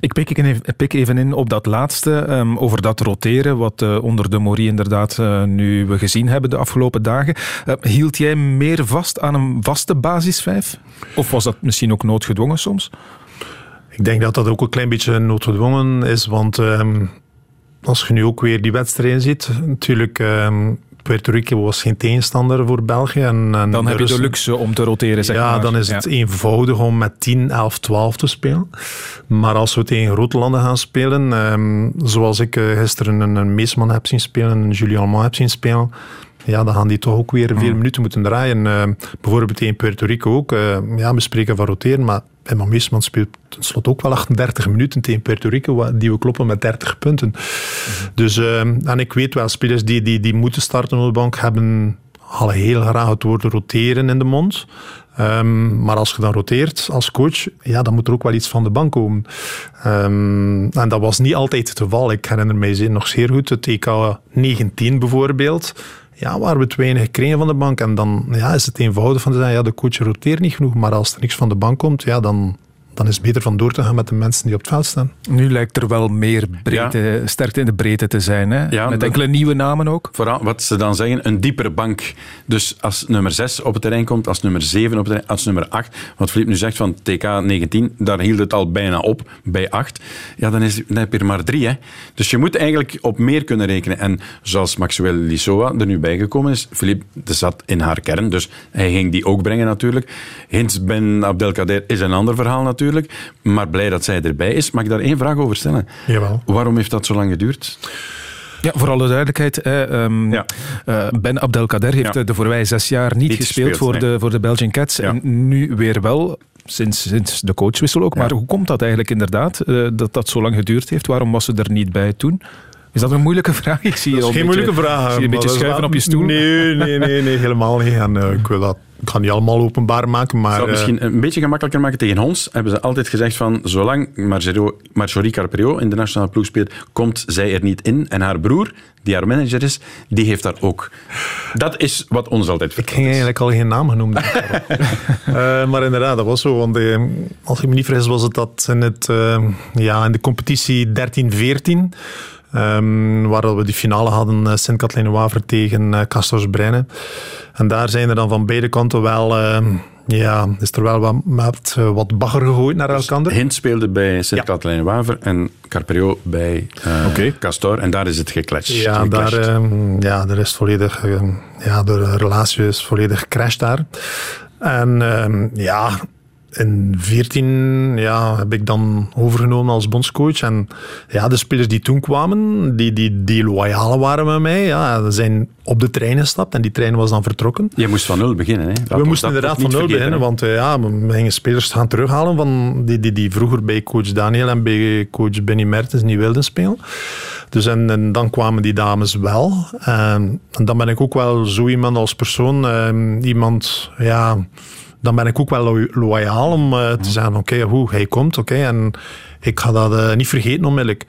Ik pik even, pik even in op dat laatste, um, over dat roteren, wat uh, onder de Morie inderdaad uh, nu we gezien hebben de afgelopen dagen. Uh, hield jij meer vast aan een vaste basisvijf? Of was dat misschien ook noodgedwongen soms? Ik denk dat dat ook een klein beetje noodgedwongen is, want um, als je nu ook weer die wedstrijden ziet, natuurlijk. Um, Puerto Rico was geen tegenstander voor België. En, en dan heb je de luxe om te roteren, zeg ja, maar. dan is het ja. eenvoudig om met 10, 11, 12 te spelen. Maar als we tegen grote landen gaan spelen, um, zoals ik uh, gisteren een, een Meesman heb zien spelen, een Julien Allemand heb zien spelen, ja, dan gaan die toch ook weer veel minuten moeten draaien. Eh, bijvoorbeeld in Puerto Rico ook. eh, ja, we spreken van roteren, maar Emma Meesman speelt tenslotte ook wel 38 minuten tegen Puerto Rico, die we kloppen met 30 punten. Dus, eh, en ik weet wel, spelers die, die, die moeten starten op de bank hebben al heel graag het woord roteren in de mond. Ehm, maar als je dan roteert als coach, ja, dan moet er ook wel iets van de bank komen. Ehm, en dat was niet altijd het geval. Ik herinner mij nog zeer goed het EK 19 bijvoorbeeld. Ja, waar we te weinig gekregen van de bank. En dan ja, is het eenvoudig van te zeggen, ja, de coach roteert niet genoeg. Maar als er niks van de bank komt, ja, dan, dan is het beter van door te gaan met de mensen die op het veld staan. Nu lijkt er wel meer breedte, sterkte in de breedte te zijn. Hè? Ja, Met enkele nieuwe namen ook. Vooral wat ze dan zeggen, een diepere bank. Dus als nummer 6 op het terrein komt, als nummer 7 op het terrein, als nummer 8. Wat Filip nu zegt van TK 19, daar hield het al bijna op, bij 8. Ja, dan, is, dan heb je er maar drie. Hè. Dus je moet eigenlijk op meer kunnen rekenen. En zoals Maxwell Lissoa er nu bijgekomen is, Filip de zat in haar kern, dus hij ging die ook brengen natuurlijk. Hins Ben Abdelkader is een ander verhaal natuurlijk. Maar blij dat zij erbij is. Mag ik daar één vraag over stellen? Jawel. Waarom heeft dat zo lang geduurd? Ja, voor alle duidelijkheid, hè, ehm, eh, Ben Abdelkader heeft Ja. de voorbije zes jaar niet, Niet gespeeld, gespeeld, voor, nee. de, voor de Belgian Cats. En nu weer wel, sinds, sinds de coachwissel ook. Maar hoe komt dat eigenlijk inderdaad, eh, dat dat zo lang geduurd heeft? Waarom was ze er niet bij toen? Is dat een moeilijke vraag? Ik zie je al geen beetje- moeilijke vraag. zie je een beetje schuiven op je stoel. Nee, nee, nee, nee helemaal niet. En, eh, ik wil dat ik ga niet allemaal openbaar maken, maar... Ik zal het eh, misschien een beetje gemakkelijker maken. Tegen ons hebben ze altijd gezegd van zolang Marjorie, Carperio in de nationale ploeg speelt, komt zij er niet in. En haar broer, die haar manager is, die heeft daar ook. Dat is wat ons altijd Ik verteld ging is. eigenlijk al geen naam genoemd. Eh, maar inderdaad, dat was zo. Want als ik me niet vergis, was het dat in, het, ja, in de competitie 13-14. Ehm, waar we die finale hadden, uh, Sint-Katlijne-Waver tegen uh, Castors Breinen. En daar zijn er dan van beide kanten wel... eh, ja, is er wel wat, met, uh, wat bagger gegooid naar elkaar. Hint speelde bij Sint-Katelijne-Waver en Carperio bij uh, Castor. En daar is het gekletst. Ja, daar, uh, ja, er is volledig... Uh, ja, de relatie is volledig gecrashed daar. En uh, ja, in 14 ja, heb ik dan overgenomen als bondscoach. En ja, de spelers die toen kwamen, die, die, die loyaal waren met mij, ja, zijn op de trein gestapt en die trein was dan vertrokken. Je moest van nul beginnen, hè? Dat we moesten inderdaad van nul beginnen, want uh, ja, we gingen spelers gaan terughalen van die, die, die vroeger bij coach Daniel en bij coach Benny Mertens niet wilden spelen. Dus en, en, dan kwamen die dames wel. En, en dan ben ik ook wel zo iemand als persoon, uh, iemand, ja dan ben ik ook wel lo loyaal om uh, te zeggen, oké, hoe hij komt, oké, en ik ga dat uh, niet vergeten onmiddellijk.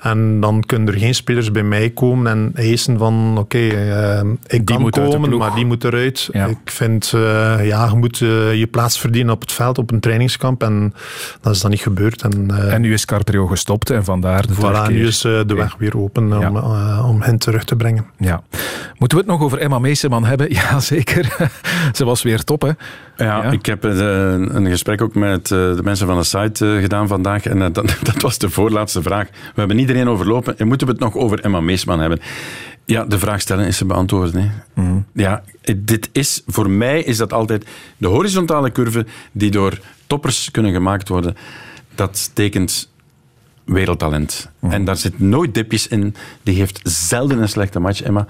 En dan kunnen er geen spelers bij mij komen en eisen van, oké, okay, uh, ik die kan komen, maar die moet eruit. Ja. Ik vind, ja, je moet je plaats verdienen op het veld, op een trainingskamp, en dat is dan niet gebeurd. En, en nu is Carperio gestopt en vandaar de Voilà, nu is de okay. weg weer open ja. om, om hen terug te brengen. Ja. Moeten we het nog over Emma Meeseman hebben? Ja, zeker. Ze was weer top, hè? Ja, ja. ik heb uh, een gesprek ook met uh, de mensen van de site uh, gedaan vandaag. En dat, dat, was de voorlaatste vraag. We hebben iedereen overlopen. En moeten we het nog over Emma Meesman hebben? Ja, de vraag stellen is ze beantwoorden. Hè. Mm. Ja, dit is, voor mij is dat altijd de horizontale curve die door toppers kunnen gemaakt worden. Dat tekent wereldtalent. Mm. En daar zit nooit dipjes in. Die heeft zelden een slechte match, Emma.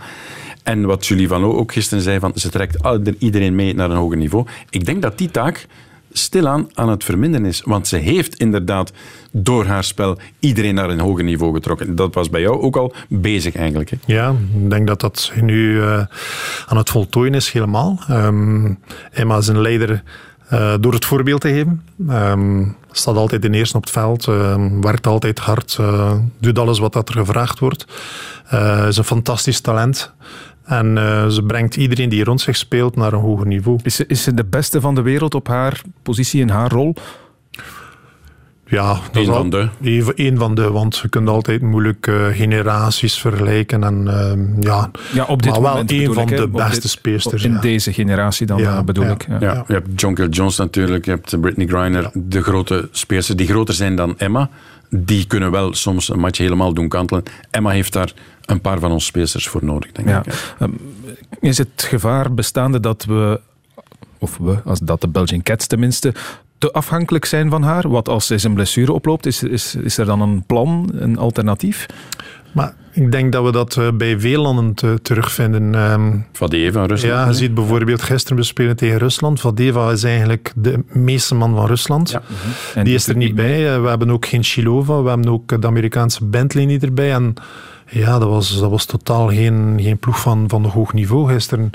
En wat Julie Van Loo ook gisteren zei, van, ze trekt iedereen mee naar een hoger niveau. Ik denk dat die taak stilaan aan het verminderen is. Want ze heeft inderdaad door haar spel iedereen naar een hoger niveau getrokken. Dat was bij jou ook al bezig eigenlijk. Hè? Ja, ik denk dat dat nu uh, aan het voltooien is helemaal. Um, Emma is een leider uh, door het voorbeeld te geven. Um, staat altijd in eerste op het veld, uh, werkt altijd hard, uh, doet alles wat dat er gevraagd wordt. Is een fantastisch talent. En uh, ze brengt iedereen die rond zich speelt naar een hoger niveau. Is ze, is ze de beste van de wereld op haar positie in haar rol? Ja, een van de. Een van de, want je kunt altijd moeilijk uh, generaties vergelijken. En, uh, ja, ja, op dit maar wel moment een van ik, de beste dit, speelsters. In ja. deze generatie dan ja, bedoel ja, ik. Ja. Ja, je hebt John Kill Jones natuurlijk, je hebt Britney Griner, de grote speelsters die groter zijn dan Emma. Die kunnen wel soms een match helemaal doen kantelen. Emma heeft daar een paar van onze speelsters voor nodig, denk ja. ik. Um, is het gevaar bestaande dat we, of we, als dat de Belgian Cats tenminste, te afhankelijk zijn van haar? Wat als ze een blessure oploopt, is, is, is er dan een plan, een alternatief? Maar ik denk dat we dat uh, bij veel landen te, terugvinden. Um, Vadeva van Rusland. Ja, je ziet bijvoorbeeld gisteren we spelen tegen Rusland. Vadeva is eigenlijk de meeste man van Rusland. Ja. Die is er niet bij. we hebben ook geen Shilova. We hebben ook de Amerikaanse Bentley niet erbij. En ja, dat was, dat was totaal geen, geen ploeg van, van hoog niveau gisteren.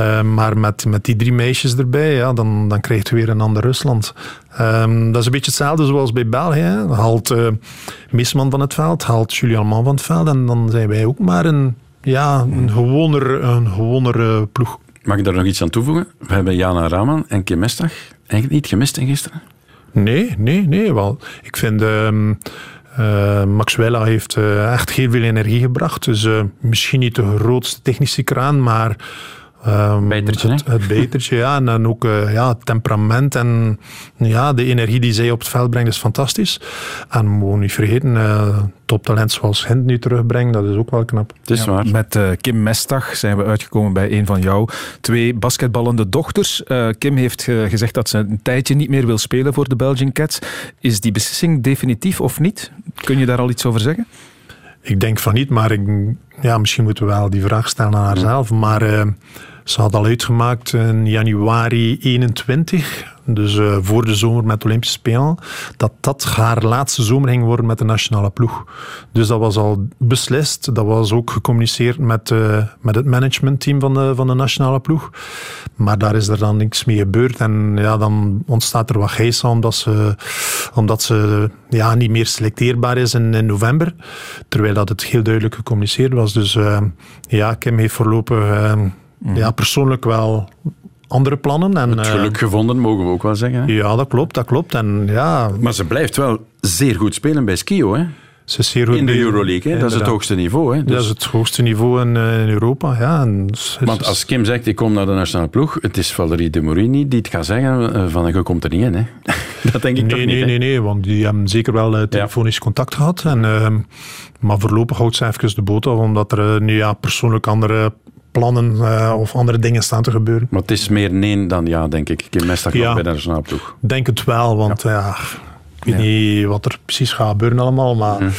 Uh, maar met, met die drie meisjes erbij, ja, dan, dan krijg je weer een ander Rusland. Um, dat is een beetje hetzelfde zoals bij België. Hè. Haalt uh, Misman van het veld, haalt Julian Man van het veld. En dan zijn wij ook maar een, ja, een gewoner, een gewoner uh, ploeg. Mag ik daar nog iets aan toevoegen? We hebben Jana Raman en Kim Mestag eigenlijk niet gemist in gisteren. Nee, nee, nee. Wel, ik vind... Um, uh, Maxwella heeft uh, echt heel veel energie gebracht. Dus uh, misschien niet de grootste technische kraan, maar Um, betertje, het, het, betertje, ja. En dan ook uh, ja, het temperament en ja, de energie die zij op het veld brengt is fantastisch. En we moeten niet vergeten, uh, toptalent zoals Hint nu terugbrengt, dat is ook wel knap. Het is ja, waar. Met uh, Kim Mestag zijn we uitgekomen bij een van jouw twee basketballende dochters. Kim heeft gezegd dat ze een tijdje niet meer wil spelen voor de Belgian Cats. Is die beslissing definitief of niet? Kun je daar al iets over zeggen? Ik denk van niet, maar ik, ja, misschien moeten we wel die vraag stellen aan haarzelf. Maar uh, ze had al uitgemaakt in januari 21 dus uh, voor de zomer met Olympische Spelen, dat dat haar laatste zomer ging worden met de nationale ploeg. Dus dat was al beslist. Dat was ook gecommuniceerd met, uh, met het managementteam van de, van de nationale ploeg. Maar daar is er dan niks mee gebeurd. En ja, dan ontstaat er wat geisa omdat ze, omdat ze ja, niet meer selecteerbaar is in, in november. Terwijl dat het heel duidelijk gecommuniceerd was. Dus uh, ja, Kim heeft voorlopig ja, persoonlijk wel andere plannen. En, het geluk uh, gevonden, mogen we ook wel zeggen. Hè? Ja, dat klopt, dat klopt. En, ja, maar ze blijft wel zeer goed spelen bij Skio, hè? Ze is zeer goed in de Euroleague, hè? dat is het hoogste niveau. Hè? Dus... Dat is het hoogste niveau in, uh, in Europa. Ja. En, Want als Kim zegt, ik kom naar de nationale ploeg, het is Valerie de Morini die het gaat zeggen uh, van, je komt er niet in. Hè? dat denk ik nee, toch nee, niet. Nee, nee, want die hebben zeker wel telefonisch ja. contact gehad. En, maar voorlopig houdt ze even de boot af, omdat er nu ja, persoonlijk andere plannen uh, of andere dingen staan te gebeuren. Maar het is meer nee dan ja, denk ik. Kim Mestak ja, bij de nationale ploeg. denk het wel, want ja. ja ik weet niet wat er precies gaat gebeuren allemaal, maar mm.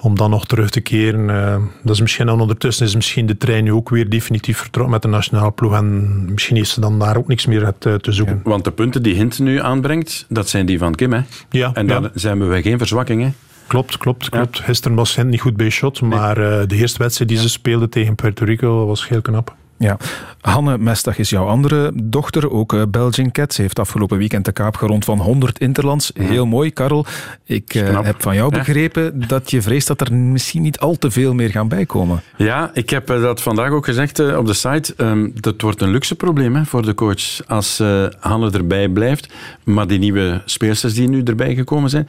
om dan nog terug te keren, uh, dat is misschien dan ondertussen is misschien de trein nu ook weer definitief vertrokken met de nationale ploeg en misschien is ze dan daar ook niks meer te, te zoeken. want de punten die Hint nu aanbrengt, dat zijn die van Kim, hè? Ja. En daar zijn we geen verzwakking, hè? Klopt, klopt, klopt. Gisteren was Hint niet goed bij shot, maar uh, de eerste wedstrijd die ze speelde tegen Puerto Rico was heel knap. Ja. Hanne Mestag is jouw andere dochter, ook uh, Belgian Cat. Ze heeft afgelopen weekend de kaap gerond van 100 interlands. Heel mooi, Karel. Ik uh, heb van jou begrepen ja. dat je vreest dat er misschien niet al te veel meer gaan bijkomen. Ja, ik heb dat vandaag ook gezegd uh, op de site. Um, dat wordt een luxe probleem hè, voor de coach als Hanne erbij blijft. Maar die nieuwe speelsters die nu erbij gekomen zijn,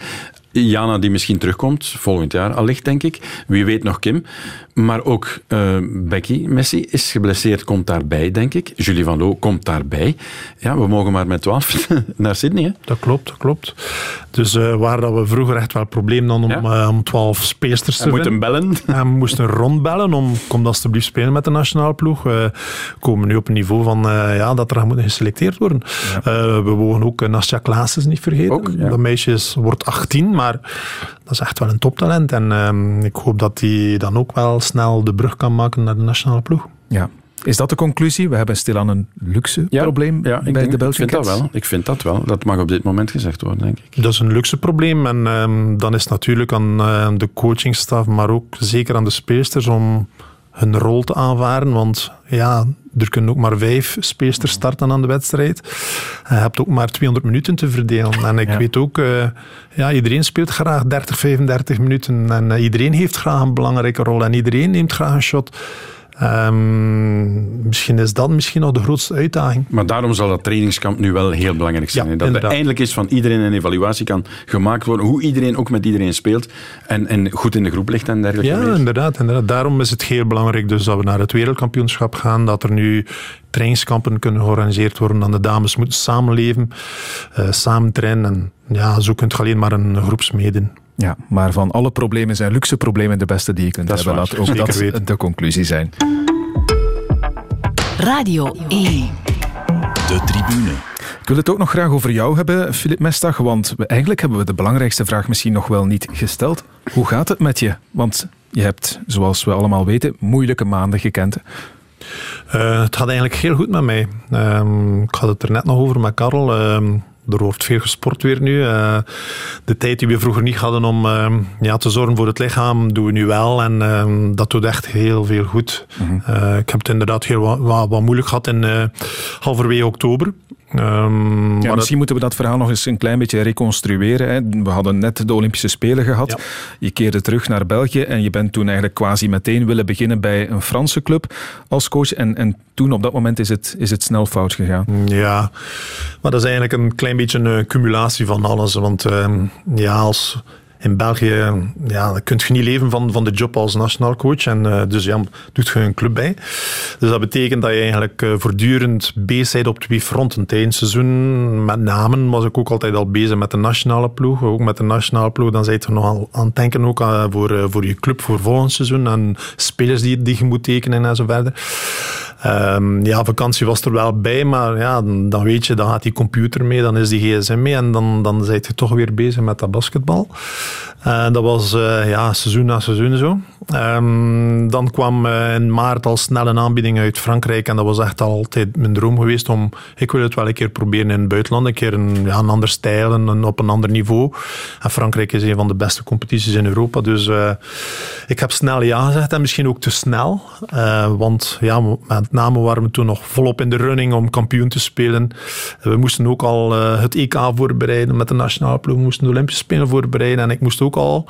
Jana die misschien terugkomt, volgend jaar allicht denk ik. Wie weet nog Kim. Maar ook uh, Becky Messi is geblesseerd, komt daarbij denk ik. Julie Van Loo komt daarbij. Ja, we mogen maar met 12 naar Sydney. Hè? Dat klopt, dat klopt. Dus uh, waar dat we vroeger echt wel probleem dan om, ja. uh, om 12 speelsters te en moeten bellen. En we moesten rondbellen om kom alsjeblieft spelen met de nationale ploeg. We komen nu op een niveau van ja, dat er moet geselecteerd worden. Ja. we mogen ook Nastja Klaassen niet vergeten. Ook, ja. Dat meisje is, wordt 18, maar dat is echt wel een toptalent. En uh, ik hoop dat hij dan ook wel snel de brug kan maken naar de nationale ploeg. Ja. Is dat de conclusie? We hebben stilaan een luxe ja, probleem ja, bij denk, de Belgische ik vind dat wel. Ik vind dat wel. Dat mag op dit moment gezegd worden, denk ik. Dat is een luxe probleem. En um, dan is het natuurlijk aan uh, de coachingstaf, maar ook zeker aan de speelsters om hun rol te aanvaren. Want ja, er kunnen ook maar vijf speelsters starten aan de wedstrijd. Je hebt ook maar 200 minuten te verdelen. En ik ja. weet ook, uh, ja, iedereen speelt graag 30, 35 minuten. En uh, iedereen heeft graag een belangrijke rol. En iedereen neemt graag een shot. Um, misschien is dat misschien nog de grootste uitdaging. Maar daarom zal dat trainingskamp nu wel heel belangrijk zijn. Ja, dat inderdaad. er eindelijk is van iedereen een evaluatie kan gemaakt worden. Hoe iedereen ook met iedereen speelt. En, en goed in de groep ligt en dergelijke. Ja, inderdaad, inderdaad. Daarom is het heel belangrijk dus dat we naar het wereldkampioenschap gaan. Dat er nu trainingskampen kunnen georganiseerd worden. Dan de dames moeten samenleven, uh, samen trainen. En ja, zo kunt je alleen maar een groepsmeden. Ja, maar van alle problemen zijn luxe problemen de beste die je kunt dat hebben. Laat ook dat weten. de conclusie zijn. Radio 1. De tribune. Ik wil het ook nog graag over jou hebben, Filip Mestag, want we, eigenlijk hebben we de belangrijkste vraag misschien nog wel niet gesteld. Hoe gaat het met je? Want Je hebt, zoals we allemaal weten, moeilijke maanden gekend. Uh, het gaat eigenlijk heel goed met mij. Um, ik had het er net nog over met Karel. Um, er wordt veel gesport weer nu. Uh, de tijd die we vroeger niet hadden om uh, ja, te zorgen voor het lichaam, doen we nu wel. En uh, dat doet echt heel veel goed. Mm -hmm. ik heb het inderdaad heel wat, wat, wat moeilijk gehad in halverwege oktober. Um, ja, misschien moeten we dat verhaal nog eens een klein beetje reconstrueren. Hè. We hadden net de Olympische Spelen gehad. Ja. Je keerde terug naar België en je bent toen eigenlijk quasi meteen willen beginnen bij een Franse club als coach. En, en toen, op dat moment, is het, is het snel fout gegaan. Ja, maar dat is eigenlijk een klein beetje een cumulatie van alles. Want uh, ja, als in België ja, kun je niet leven van, van de job als nationaal coach. En uh, dus ja, doet je een club bij. Dus dat betekent dat je eigenlijk uh, voortdurend bezig bent op twee fronten. Tijdens het seizoen, met namen, was ik ook altijd al bezig met de nationale ploeg. Ook met de nationale ploeg, dan zit je nogal aan het denken ook uh, voor, voor je club voor volgend seizoen. En spelers die, die je moet tekenen en zo verder. Um, ja, vakantie was er wel bij, maar ja, dan weet je, dan gaat die computer mee, dan is die gsm mee en dan, dan ben je toch weer bezig met dat basketbal. Uh, dat was uh, ja, seizoen na seizoen zo. Um, dan kwam uh, in maart al snel een aanbieding uit Frankrijk en dat was echt altijd mijn droom geweest om, ik wil het wel een keer proberen in het buitenland, een keer een, ja, een ander stijl en op een ander niveau. En Frankrijk is een van de beste competities in Europa, dus ik heb snel ja gezegd en misschien ook te snel, want ja, met name waren we toen nog volop in de running om kampioen te spelen. We moesten ook al het EK voorbereiden met de nationale ploeg, we moesten de Olympische Spelen voorbereiden en ik moest ook al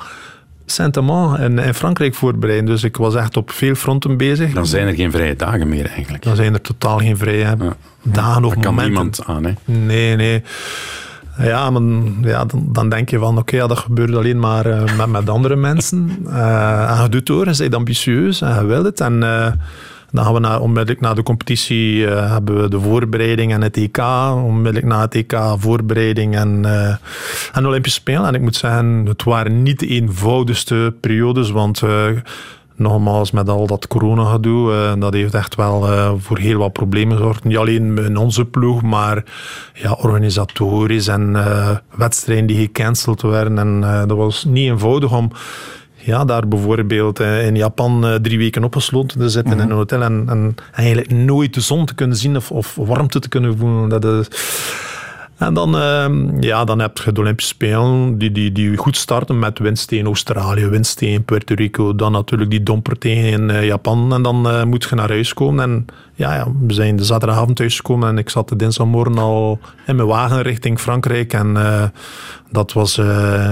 Saint-Amand in, in, Frankrijk voorbereiden. Dus ik was echt op veel fronten bezig. Dan zijn er geen vrije dagen meer eigenlijk. Dan zijn er totaal geen vrije ja. dagen of Daar kan momenten. niemand aan, hè? Nee, nee. Ja, maar, ja dan, dan denk je van oké, okay, ja, dat gebeurt alleen maar uh, met, met andere mensen. Uh, en je doet door, je bent ambitieus en je wil het. En uh, dan gaan we na, onmiddellijk na de competitie uh, hebben we de voorbereiding en het EK. Onmiddellijk na het EK voorbereiding en, uh, en Olympische Spelen. En ik moet zeggen, het waren niet de eenvoudigste periodes, want uh, nogmaals, met al dat corona-gedoe, dat heeft echt wel voor heel wat problemen gezorgd. Niet alleen in onze ploeg, maar ja, organisatorisch en wedstrijden die gecanceld werden. En dat was niet eenvoudig om ja, daar bijvoorbeeld in Japan drie weken opgesloten te zitten mm -hmm. in een hotel en, en, eigenlijk nooit de zon te kunnen zien of, of warmte te kunnen voelen. Dat is... En dan, uh, ja, dan heb je de Olympische Spelen die, die, die goed starten met winst in Australië, winst in Puerto Rico, dan natuurlijk die domper tegen uh, Japan en dan uh, moet je naar huis komen. En ja, ja, we zijn de zaterdagavond thuisgekomen en ik zat de dinsdagmorgen al in mijn wagen richting Frankrijk en uh, dat was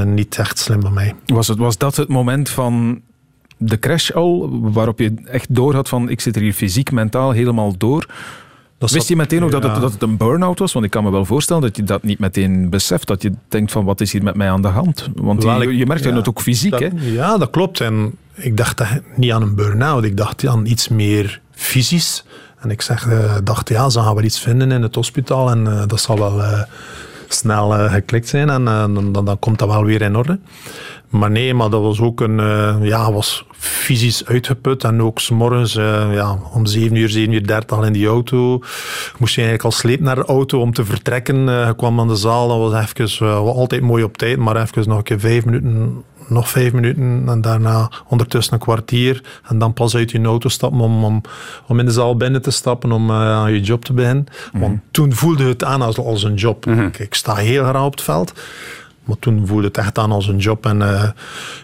niet echt slim bij mij. Was, het, was dat het moment van de crash al, waarop je echt door had van ik zit er hier fysiek, mentaal helemaal door? Dat Wist je meteen ook ja. dat, het, dat het een burn-out was? Want ik kan me wel voorstellen dat je dat niet meteen beseft. Dat je denkt van, wat is hier met mij aan de hand? Want wel, je, je merkt ja, het ook fysiek, dat, hè? Ja, dat klopt. En ik dacht niet aan een burn-out. Ik dacht aan iets meer fysisch. En ik zeg, uh, dacht, ja, ze gaan wel iets vinden in het hospitaal. En uh, dat zal wel uh, snel geklikt zijn. En dan, dan, dan komt dat wel weer in orde. Maar nee, maar dat was ook een, uh, ja, was fysisch uitgeput. En ook s'morgens, uh, ja, om 7 uur, 7 uur 30 al in die auto. Moest je eigenlijk al sleep naar de auto om te vertrekken. Uh, je kwam aan de zaal, dat was even, altijd mooi op tijd, maar even nog een keer vijf minuten nog vijf minuten en daarna ondertussen een kwartier. En dan pas uit je auto stappen om, om, om in de zaal binnen te stappen om uh, aan je job te beginnen. Mm -hmm. Want toen voelde het aan als, als een job. Mm -hmm. ik, ik sta heel graag op het veld. Maar toen voelde het echt aan als een job. En uh,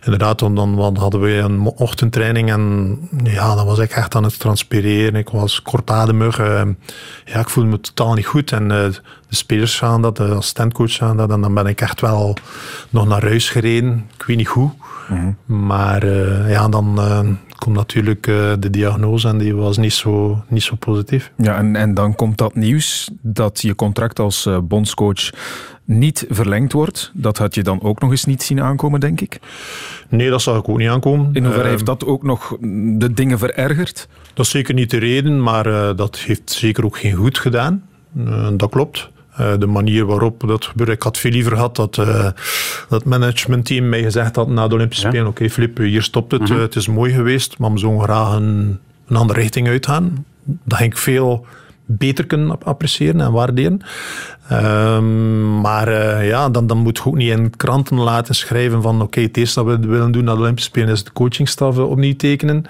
inderdaad, dan, dan hadden we een ochtendtraining. En ja, dan was ik echt aan het transpireren. Ik was kortademig. Uh, ja, ik voelde me totaal niet goed. En uh, de spelers gaan dat, de assistentcoach gaan dat. En dan ben ik echt wel nog naar huis gereden. Ik weet niet hoe. Mm -hmm. Maar ja, dan komt natuurlijk de diagnose en die was niet zo, niet zo positief. Ja, en, en dan komt dat nieuws dat je contract als bondscoach niet verlengd wordt. Dat had je dan ook nog eens niet zien aankomen, denk ik? Nee, dat zag ik ook niet aankomen. In hoeverre uh, heeft dat ook nog de dingen verergerd? Dat is zeker niet de reden, maar uh, dat heeft zeker ook geen goed gedaan. Uh, dat klopt. de manier waarop dat gebeurde. Ik had veel liever gehad dat het managementteam mij gezegd had na de Olympische Spelen? Oké, okay, Filip, hier stopt het. -hmm. het is mooi geweest, maar we zouden graag een, een andere richting uitgaan. Dat ging veel beter kunnen appreciëren en waarderen. Ehm, maar uh, ja, dan, dan moet je ook niet in kranten laten schrijven van oké, het eerste dat we willen doen na de Olympische Spelen is de coachingstaf opnieuw tekenen.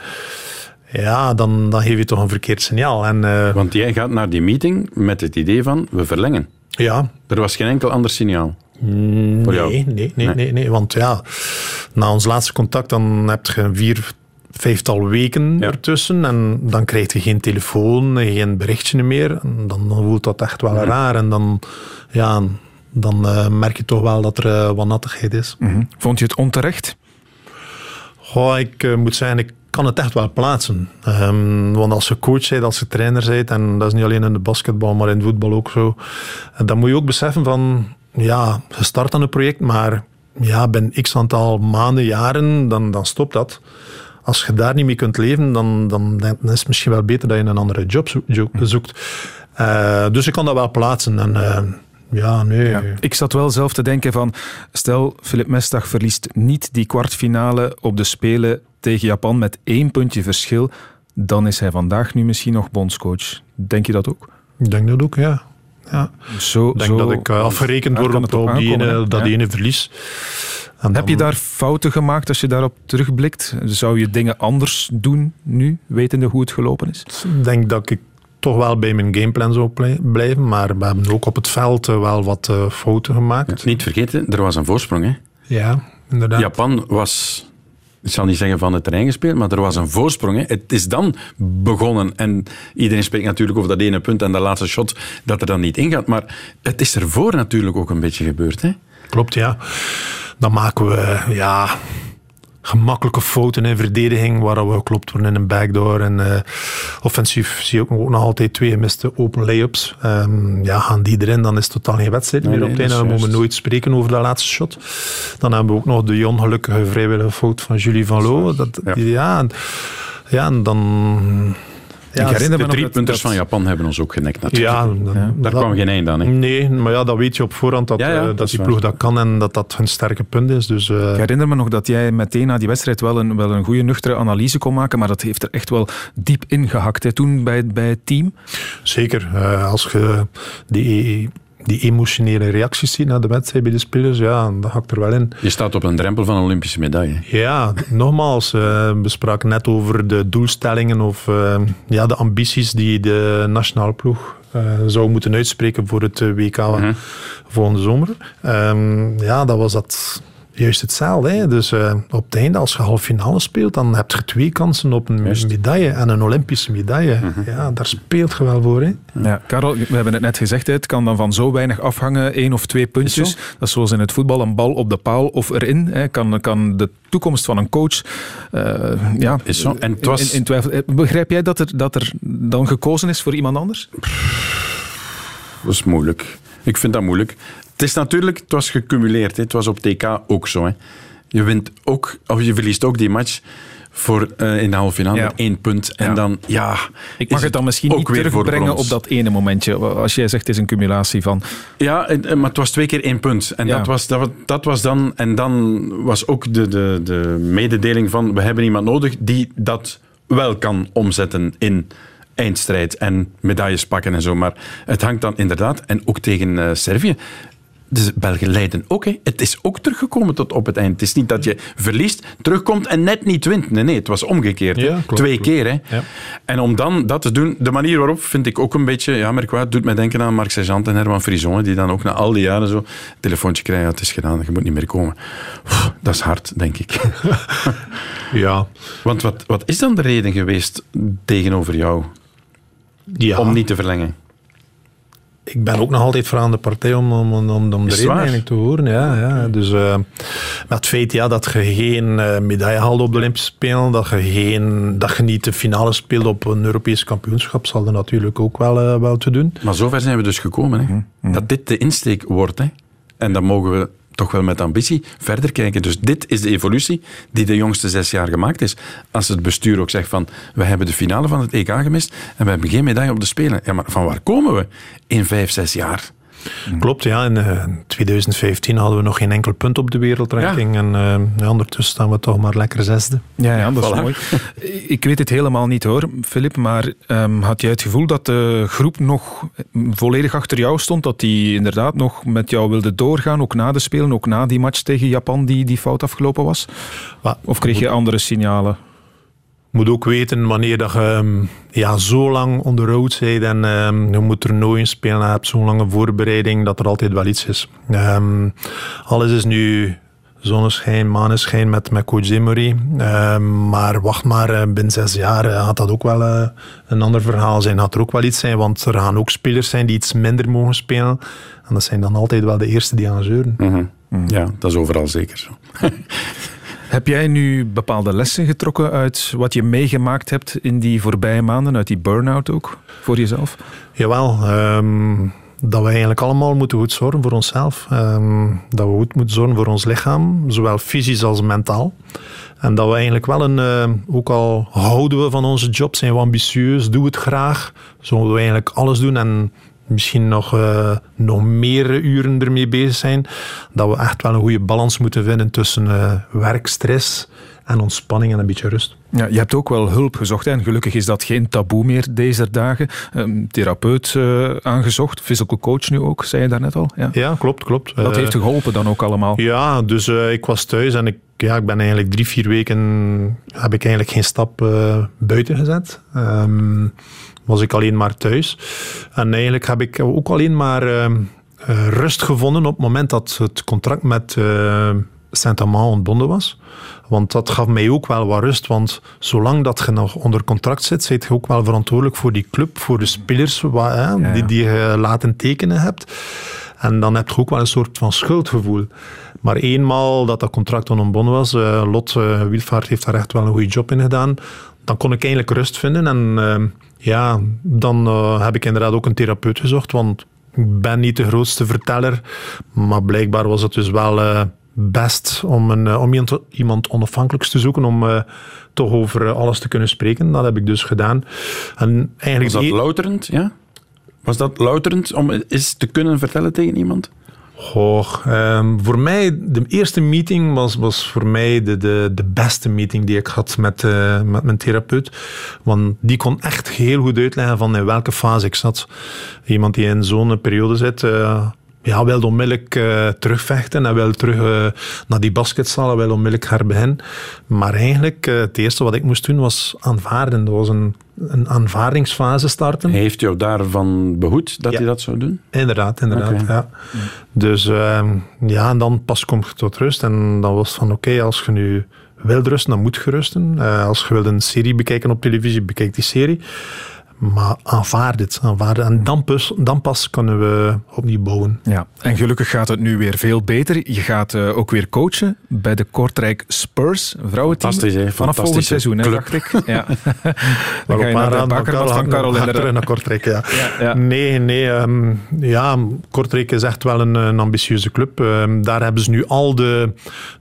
Ja, dan, dan geef je toch een verkeerd signaal. En, uh, Want jij gaat naar die meeting met het idee van we verlengen. Ja. Er was geen enkel ander signaal. Nee, nee, nee, nee, nee, nee. Want ja, na ons laatste contact dan heb je vier, vijftal weken ja. ertussen en dan krijg je geen telefoon, geen berichtje meer. En dan, dan voelt dat echt wel raar. En dan, ja, dan uh, merk je toch wel dat er uh, wat nattigheid is. Mm -hmm. Vond je het onterecht? Goh, ik uh, moet zeggen, ik kan het echt wel plaatsen. Um, want als je coach bent, als je trainer bent, en dat is niet alleen in de basketbal, maar in voetbal ook zo, dan moet je ook beseffen van, ja, je start aan een project, maar ja, ben x aantal maanden, jaren, dan, dan stopt dat. Als je daar niet mee kunt leven, dan, dan, dan is het misschien wel beter dat je een andere job zoekt. Uh, dus ik kan dat wel plaatsen. En, uh, ja, nee. Ja. Ik zat wel zelf te denken van, stel, Filip Mestag verliest niet die kwartfinale op de Spelen tegen Japan met één puntje verschil, dan is hij vandaag nu misschien nog bondscoach. Denk je dat ook? Ik denk dat ook, ja. Ja. Zo, ik denk zo, dat ik uh, afgerekend word op, op die ene, dat ja. ene verlies. En Heb dan... je daar fouten gemaakt als je daarop terugblikt? Zou je dingen anders doen nu, wetende hoe het gelopen is? Ik denk dat ik toch wel bij mijn gameplan zou blijven, maar we hebben ook op het veld wel wat uh, fouten gemaakt. Ja, niet vergeten, er was een voorsprong. Hè? Ja, inderdaad. Japan was ik zal niet zeggen van het terrein gespeeld, maar er was een voorsprong. Het is dan begonnen. En iedereen spreekt natuurlijk over dat ene punt en dat laatste shot dat er dan niet ingaat. Maar het is ervoor natuurlijk ook een beetje gebeurd. Hè? Klopt, ja. Dan maken we ja, gemakkelijke fouten in verdediging, waar we geklopt worden in een backdoor. En uh, offensief zie je ook nog altijd twee gemiste open layups. Um, ja, gaan die erin, dan is het totaal geen wedstrijd meer nee, op het einde. We nooit spreken over dat laatste shot. Dan hebben we ook nog de ongelukkige vrijwillige fout van Julie Van Loo. Dat, ja. ja, en, ja, en dan... Ja, ik herinner me de drie punters van Japan hebben ons ook genekt natuurlijk. Ja, dan, ja. Daar dat, kwam geen eind aan. Hè? Nee, maar ja, dat weet je op voorhand dat, ja, ja, uh, dat, dat die waar. ploeg dat kan en dat dat hun sterke punt is. Dus, uh, ik herinner me nog dat jij meteen na die wedstrijd wel een, wel een goede nuchtere analyse kon maken, maar dat heeft er echt wel diep ingehakt hè, toen bij, bij het team. Zeker. Uh, als je die die emotionele reacties zien na de wedstrijd bij de spelers, ja, dat hakt er wel in. Je staat op een drempel van een Olympische medaille. Ja, nogmaals, uh, we spraken net over de doelstellingen of uh, ja, de ambities die de nationale ploeg uh, zou moeten uitspreken voor het WK mm -hmm. volgende zomer. Um, ja, dat was dat juist hetzelfde. Hè? Dus uh, op het einde, als je halve finale speelt, dan heb je twee kansen op een juist. medaille en een Olympische medaille. Mm -hmm. Ja, daar speelt je wel voor. Hè? Ja, Karel, we hebben het net gezegd, het kan dan van zo weinig afhangen, één of twee puntjes. Dat is zoals in het voetbal, een bal op de paal of erin. Hè? Kan, kan de toekomst van een coach uh, ja, is zo. En het was... in, in twijfel. Begrijp jij dat er, dat er dan gekozen is voor iemand anders? Dat is moeilijk. Ik vind dat moeilijk. Het is natuurlijk, het was gecumuleerd. Hè. Het was op TK ook zo. Hè. Je wint ook, of je verliest ook die match voor, uh, in de halve finale ja. met één punt. En ja. dan, ja... Ik mag het dan misschien niet terugbrengen op dat ene momentje. Als jij zegt, het is een cumulatie van... Ja, maar het was twee keer één punt. En ja. dat, was, dat, dat was dan... En dan was ook de, de, de mededeling van, we hebben iemand nodig die dat wel kan omzetten in eindstrijd en medailles pakken en zo. Maar het hangt dan inderdaad, en ook tegen uh, Servië, de Belgen leiden ook. Hè. Het is ook teruggekomen tot op het eind. Het is niet dat je verliest, terugkomt en net niet wint. Nee, nee het was omgekeerd. Ja, klopt, Twee klopt. keer. Hè. Ja. En om dan dat te doen, de manier waarop vind ik ook een beetje ja, merkwaardig. doet mij denken aan Marc Sergeant en Herman Frison, die dan ook na al die jaren zo een telefoontje krijgen. Het is gedaan, je moet niet meer komen. Dat is hard, denk ik. ja. Want wat, wat is dan de reden geweest tegenover jou ja. om niet te verlengen? Ik ben ook nog altijd voor aan de partij om, om, om, om de reden eigenlijk te horen. Ja, ja. Dus uh, met het feit ja, dat je geen uh, medaille haalde op de Olympische Spelen, dat je, geen, dat je niet de finale speelde op een Europees kampioenschap, zal er natuurlijk ook wel, uh, wel te doen. Maar zover zijn we dus gekomen. Hè? Mm -hmm. Dat dit de insteek wordt. Hè? En dan mogen we toch wel met ambitie verder kijken. Dus dit is de evolutie die de jongste zes jaar gemaakt is. Als het bestuur ook zegt van, we hebben de finale van het EK gemist en we hebben geen medaille op de Spelen. Ja, maar van waar komen we in vijf, zes jaar? Klopt, ja. In eh, 2015 hadden we nog geen enkel punt op de wereldranking. En eh, ondertussen staan we toch maar lekker zesde. Ja, ja dat is mooi. Ik weet het helemaal niet hoor, Filip, maar ehm, had jij het gevoel dat de groep nog volledig achter jou stond? Dat die inderdaad nog met jou wilde doorgaan, ook na de Spelen, ook na die match tegen Japan die, die fout afgelopen was? Of kreeg je andere signalen? Moet ook weten wanneer dat je ehm, ja, zo lang on the road bent en ehm, je moet toernooien spelen en je hebt zo'n lange voorbereiding, dat er altijd wel iets is. Ehm, alles is nu zonneschijn, maneschijn met, met coach Emery. Ehm, maar wacht maar, eh, binnen zes jaar eh, gaat dat ook wel eh, een ander verhaal zijn. Gaat er ook wel iets zijn, want er gaan ook spelers zijn die iets minder mogen spelen. En dat zijn dan altijd wel de eerste die gaan zeuren. Mhm. Ja, dat is overal zeker zo. Heb jij nu bepaalde lessen getrokken uit wat je meegemaakt hebt in die voorbije maanden, uit die burn-out ook, voor jezelf? Jawel, ehm, dat we eigenlijk allemaal moeten goed zorgen voor onszelf. Ehm, dat we goed moeten zorgen voor ons lichaam, zowel fysisch als mentaal. En dat we eigenlijk wel een, eh, ook al houden we van onze job, zijn we ambitieus, doen we het graag, zullen we eigenlijk alles doen en misschien nog, eh, nog meer uren ermee bezig zijn, dat we echt wel een goede balans moeten vinden tussen eh, werk, stress en ontspanning en een beetje rust. Ja, je hebt ook wel hulp gezocht hè, en gelukkig is dat geen taboe meer deze dagen. Een therapeut eh, aangezocht, physical coach nu ook, zei je daarnet al. Ja, Ja, klopt, klopt. Dat heeft geholpen dan ook allemaal. Ja, dus ik was thuis en ik, ja, ik ben eigenlijk drie, vier weken heb ik eigenlijk geen stap buiten gezet. Ehm, was ik alleen maar thuis. En eigenlijk heb ik ook alleen maar ehm, eh, rust gevonden op het moment dat het contract met eh Saint-Amand ontbonden was. Want dat gaf mij ook wel wat rust. Want zolang dat je nog onder contract zit, zit je ook wel verantwoordelijk voor die club, voor de spelers hè, die, die je laten tekenen hebt. En dan heb je ook wel een soort van schuldgevoel. Maar eenmaal dat dat contract dan ontbonden was, eh, Lot uh, Wielvaart heeft daar echt wel een goede job in gedaan, dan kon ik eigenlijk rust vinden. En eh, ja, dan eh, heb ik inderdaad ook een therapeut gezocht, want ik ben niet de grootste verteller, maar blijkbaar was het dus wel eh, best om, een, eh, om iemand, onafhankelijks te zoeken, om toch over alles te kunnen spreken. Dat heb ik dus gedaan. En eigenlijk Was dat louterend, ja? Was dat louterend om eens te kunnen vertellen tegen iemand? Goh, ehm, voor mij, de eerste meeting was, was voor mij de, de, de beste meeting die ik had met, eh, met mijn therapeut. Want die kon echt heel goed uitleggen van in welke fase ik zat. Iemand die in zo'n periode zit, eh, ja, wil onmiddellijk eh, terugvechten en wil terug naar die basketzaal en wil onmiddellijk herbeginnen. Maar eigenlijk, het eerste wat ik moest doen was aanvaarden. Dat was een, een aanvaardingsfase starten. Heeft jou daarvan behoed dat Ja. hij dat zou doen? Inderdaad, inderdaad. Ja. Dus ehm, ja, en dan pas kom je tot rust. En dan was van oké, als je nu wilt rusten, dan moet je rusten. Eh, als je wilt een serie bekijken op televisie, bekijk die serie. Maar aanvaard het. Aanvaard het. En dan pas, dan pas kunnen we opnieuw bouwen. Ja, en gelukkig gaat het nu weer veel beter. Je gaat eh, ook weer coachen bij de Kortrijk Spurs, een vrouwenteam. Fantastisch, hè? Vanaf volgend seizoen, hè, dacht ik. Ja. dan Maar ga je naar de aan, bakker van ga in de... naar Kortrijk. Ja. Ja, ja. Nee, nee. ehm, ja, Kortrijk is echt wel een, een ambitieuze club. Ehm, daar hebben ze nu al de,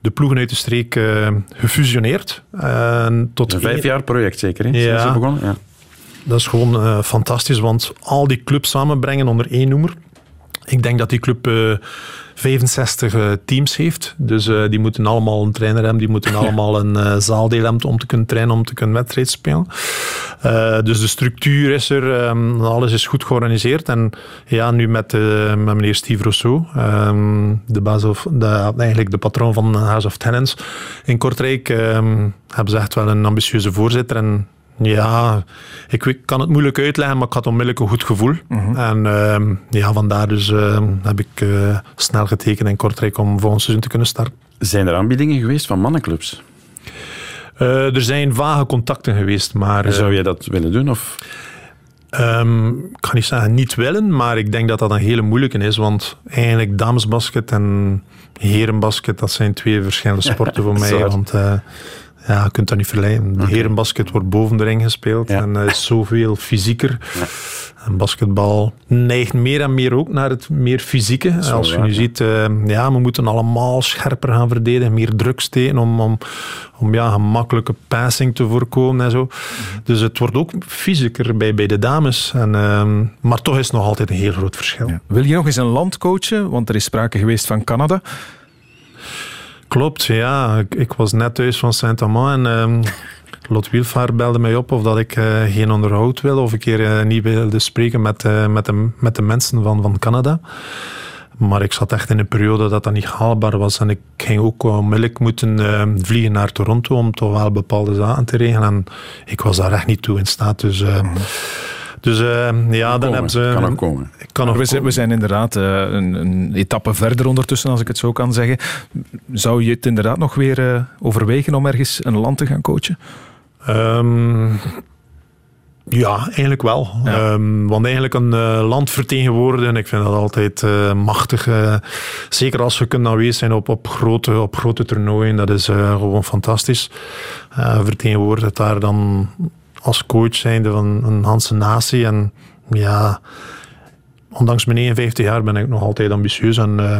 de ploegen uit de streek eh, gefusioneerd. En tot Een vijf jaar project zeker, hè? Ja. Ze begonnen? Ja. Dat is gewoon eh, fantastisch, want al die clubs samenbrengen onder één noemer. Ik denk dat die club eh, 65 eh, teams heeft. Dus eh, die moeten allemaal een trainer hebben, die moeten allemaal een eh, zaaldeel hebben om te kunnen trainen, om te kunnen wedstrijd spelen. Eh, dus de structuur is er, ehm, alles is goed georganiseerd. En ja, nu met, eh, met meneer Steve Rousseau, ehm, de, baas of, de, eigenlijk de patroon van House of Tenants in Kortrijk, ehm, hebben ze echt wel een ambitieuze voorzitter. En ja, ik kan het moeilijk uitleggen, maar ik had onmiddellijk een goed gevoel. En ehm, ja, vandaar dus ehm, heb ik eh, snel getekend in Kortrijk om volgend seizoen te kunnen starten. Zijn er aanbiedingen geweest van mannenclubs? Eh, er zijn vage contacten geweest, maar... eh, Zou je dat willen doen? Of? Ehm, ik kan niet zeggen niet willen, maar ik denk dat dat een hele moeilijke is. Want eigenlijk damesbasket en herenbasket, dat zijn twee verschillende sporten voor mij. Want ja, je kunt dat niet verleiden. De herenbasket wordt boven de ring gespeeld en eh, is zoveel fysieker. En basketbal neigt meer en meer ook naar het meer fysieke. Als je waar, nu ja. ziet, eh, ja, we moeten allemaal scherper gaan verdedigen, meer druk steken om, om, om ja, gemakkelijke passing te voorkomen en zo. Dus het wordt ook fysieker bij, bij de dames. En, ehm, maar toch is het nog altijd een heel groot verschil. Wil je nog eens een land coachen? Want er is sprake geweest van Canada. Klopt, ja. Ik, ik was net thuis van Saint-Amand en ehm Lot Wielvaart belde mij op of dat ik eh, geen onderhoud wil of een keer eh, niet wilde spreken met, eh, met, de, met de mensen van, van Canada. Maar ik zat echt in een periode dat dat niet haalbaar was. En ik ging ook onmiddellijk moeten eh, vliegen naar Toronto om toch wel bepaalde zaken te regelen. En ik was daar echt niet toe in staat. Dus, eh, dus eh, ja, dan komen. hebben ze... Kan ook komen. Kan nog we, zijn, we zijn inderdaad eh, een, een etappe verder ondertussen, als ik het zo kan zeggen. Zou je het inderdaad nog weer eh, overwegen om ergens een land te gaan coachen? Ehm, ja, eigenlijk wel. Ehm, want eigenlijk een eh, land vertegenwoordigen, ik vind dat altijd eh, machtig. zeker als je kunt aanwezig zijn op, op, grote, op grote toernooien, dat is eh, gewoon fantastisch. Uh, vertegenwoordigt daar dan als coach zijnde van een Hanse natie. En ja, ondanks mijn 51 jaar ben ik nog altijd ambitieus. En eh,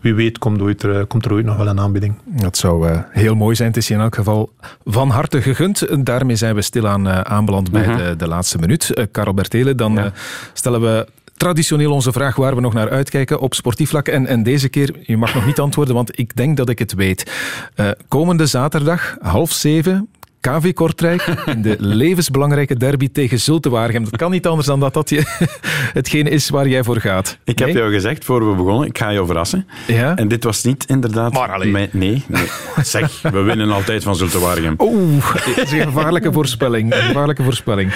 wie weet komt, ooit er, komt er ooit nog wel een aanbieding. Dat zou eh, heel mooi zijn. Het is je in elk geval van harte gegund. Daarmee zijn we stilaan uh, aanbeland bij Mhm. de, de laatste minuut. Uh, Karel Bertelen, dan uh, stellen we traditioneel onze vraag waar we nog naar uitkijken op sportief vlak. En, en deze keer, je mag nog niet antwoorden, want ik denk dat ik het weet. Uh, komende zaterdag, half zeven, KV Kortrijk in de levensbelangrijke derby tegen Zulte Waregem. Dat kan niet anders dan dat dat je hetgeen is waar jij voor gaat. Ik heb jou gezegd, voor we begonnen, ik ga jou verrassen. Ja? En dit was niet inderdaad... Maar mijn, nee, nee. Zeg, we winnen altijd van Zulte Waregem. Oeh, dat is een gevaarlijke voorspelling. Een gevaarlijke voorspelling.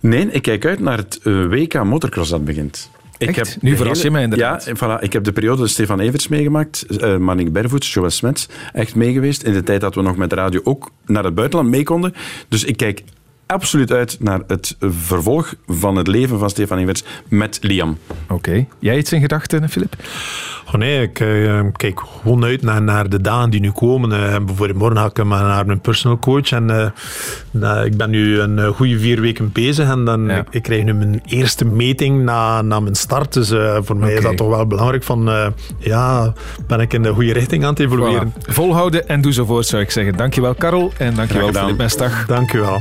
Nee, ik kijk uit naar het uh, WK Motocross dat begint. Ik heb nu verras je mij inderdaad. Ja, voilà, ik heb de periode Stefan Everts meegemaakt, uh, Marnik Bervoets, Joël Smets, echt meegeweest. In de tijd dat we nog met de radio ook naar het buitenland mee konden. Dus ik kijk absoluut uit naar het vervolg van het leven van Stefan Everts met Liam. Oké. Okay. Jij iets in gedachten, Filip? Oh nee, ik uh, kijk gewoon uit naar, naar de dagen die nu komen. Uh, bijvoorbeeld morgen ga ik maar naar mijn personal coach. En uh, nou, ik ben nu een goede vier weken bezig. En dan, ja. ik, ik, krijg nu mijn eerste meting na, na mijn start. Dus voor mij okay. is dat toch wel belangrijk. Van, ja, ben ik in de goede richting aan het evolueren. Voilà. Volhouden en doe zo voort, zou ik zeggen. Dankjewel, Karel. En dankjewel, Filip Mestag. Dankjewel.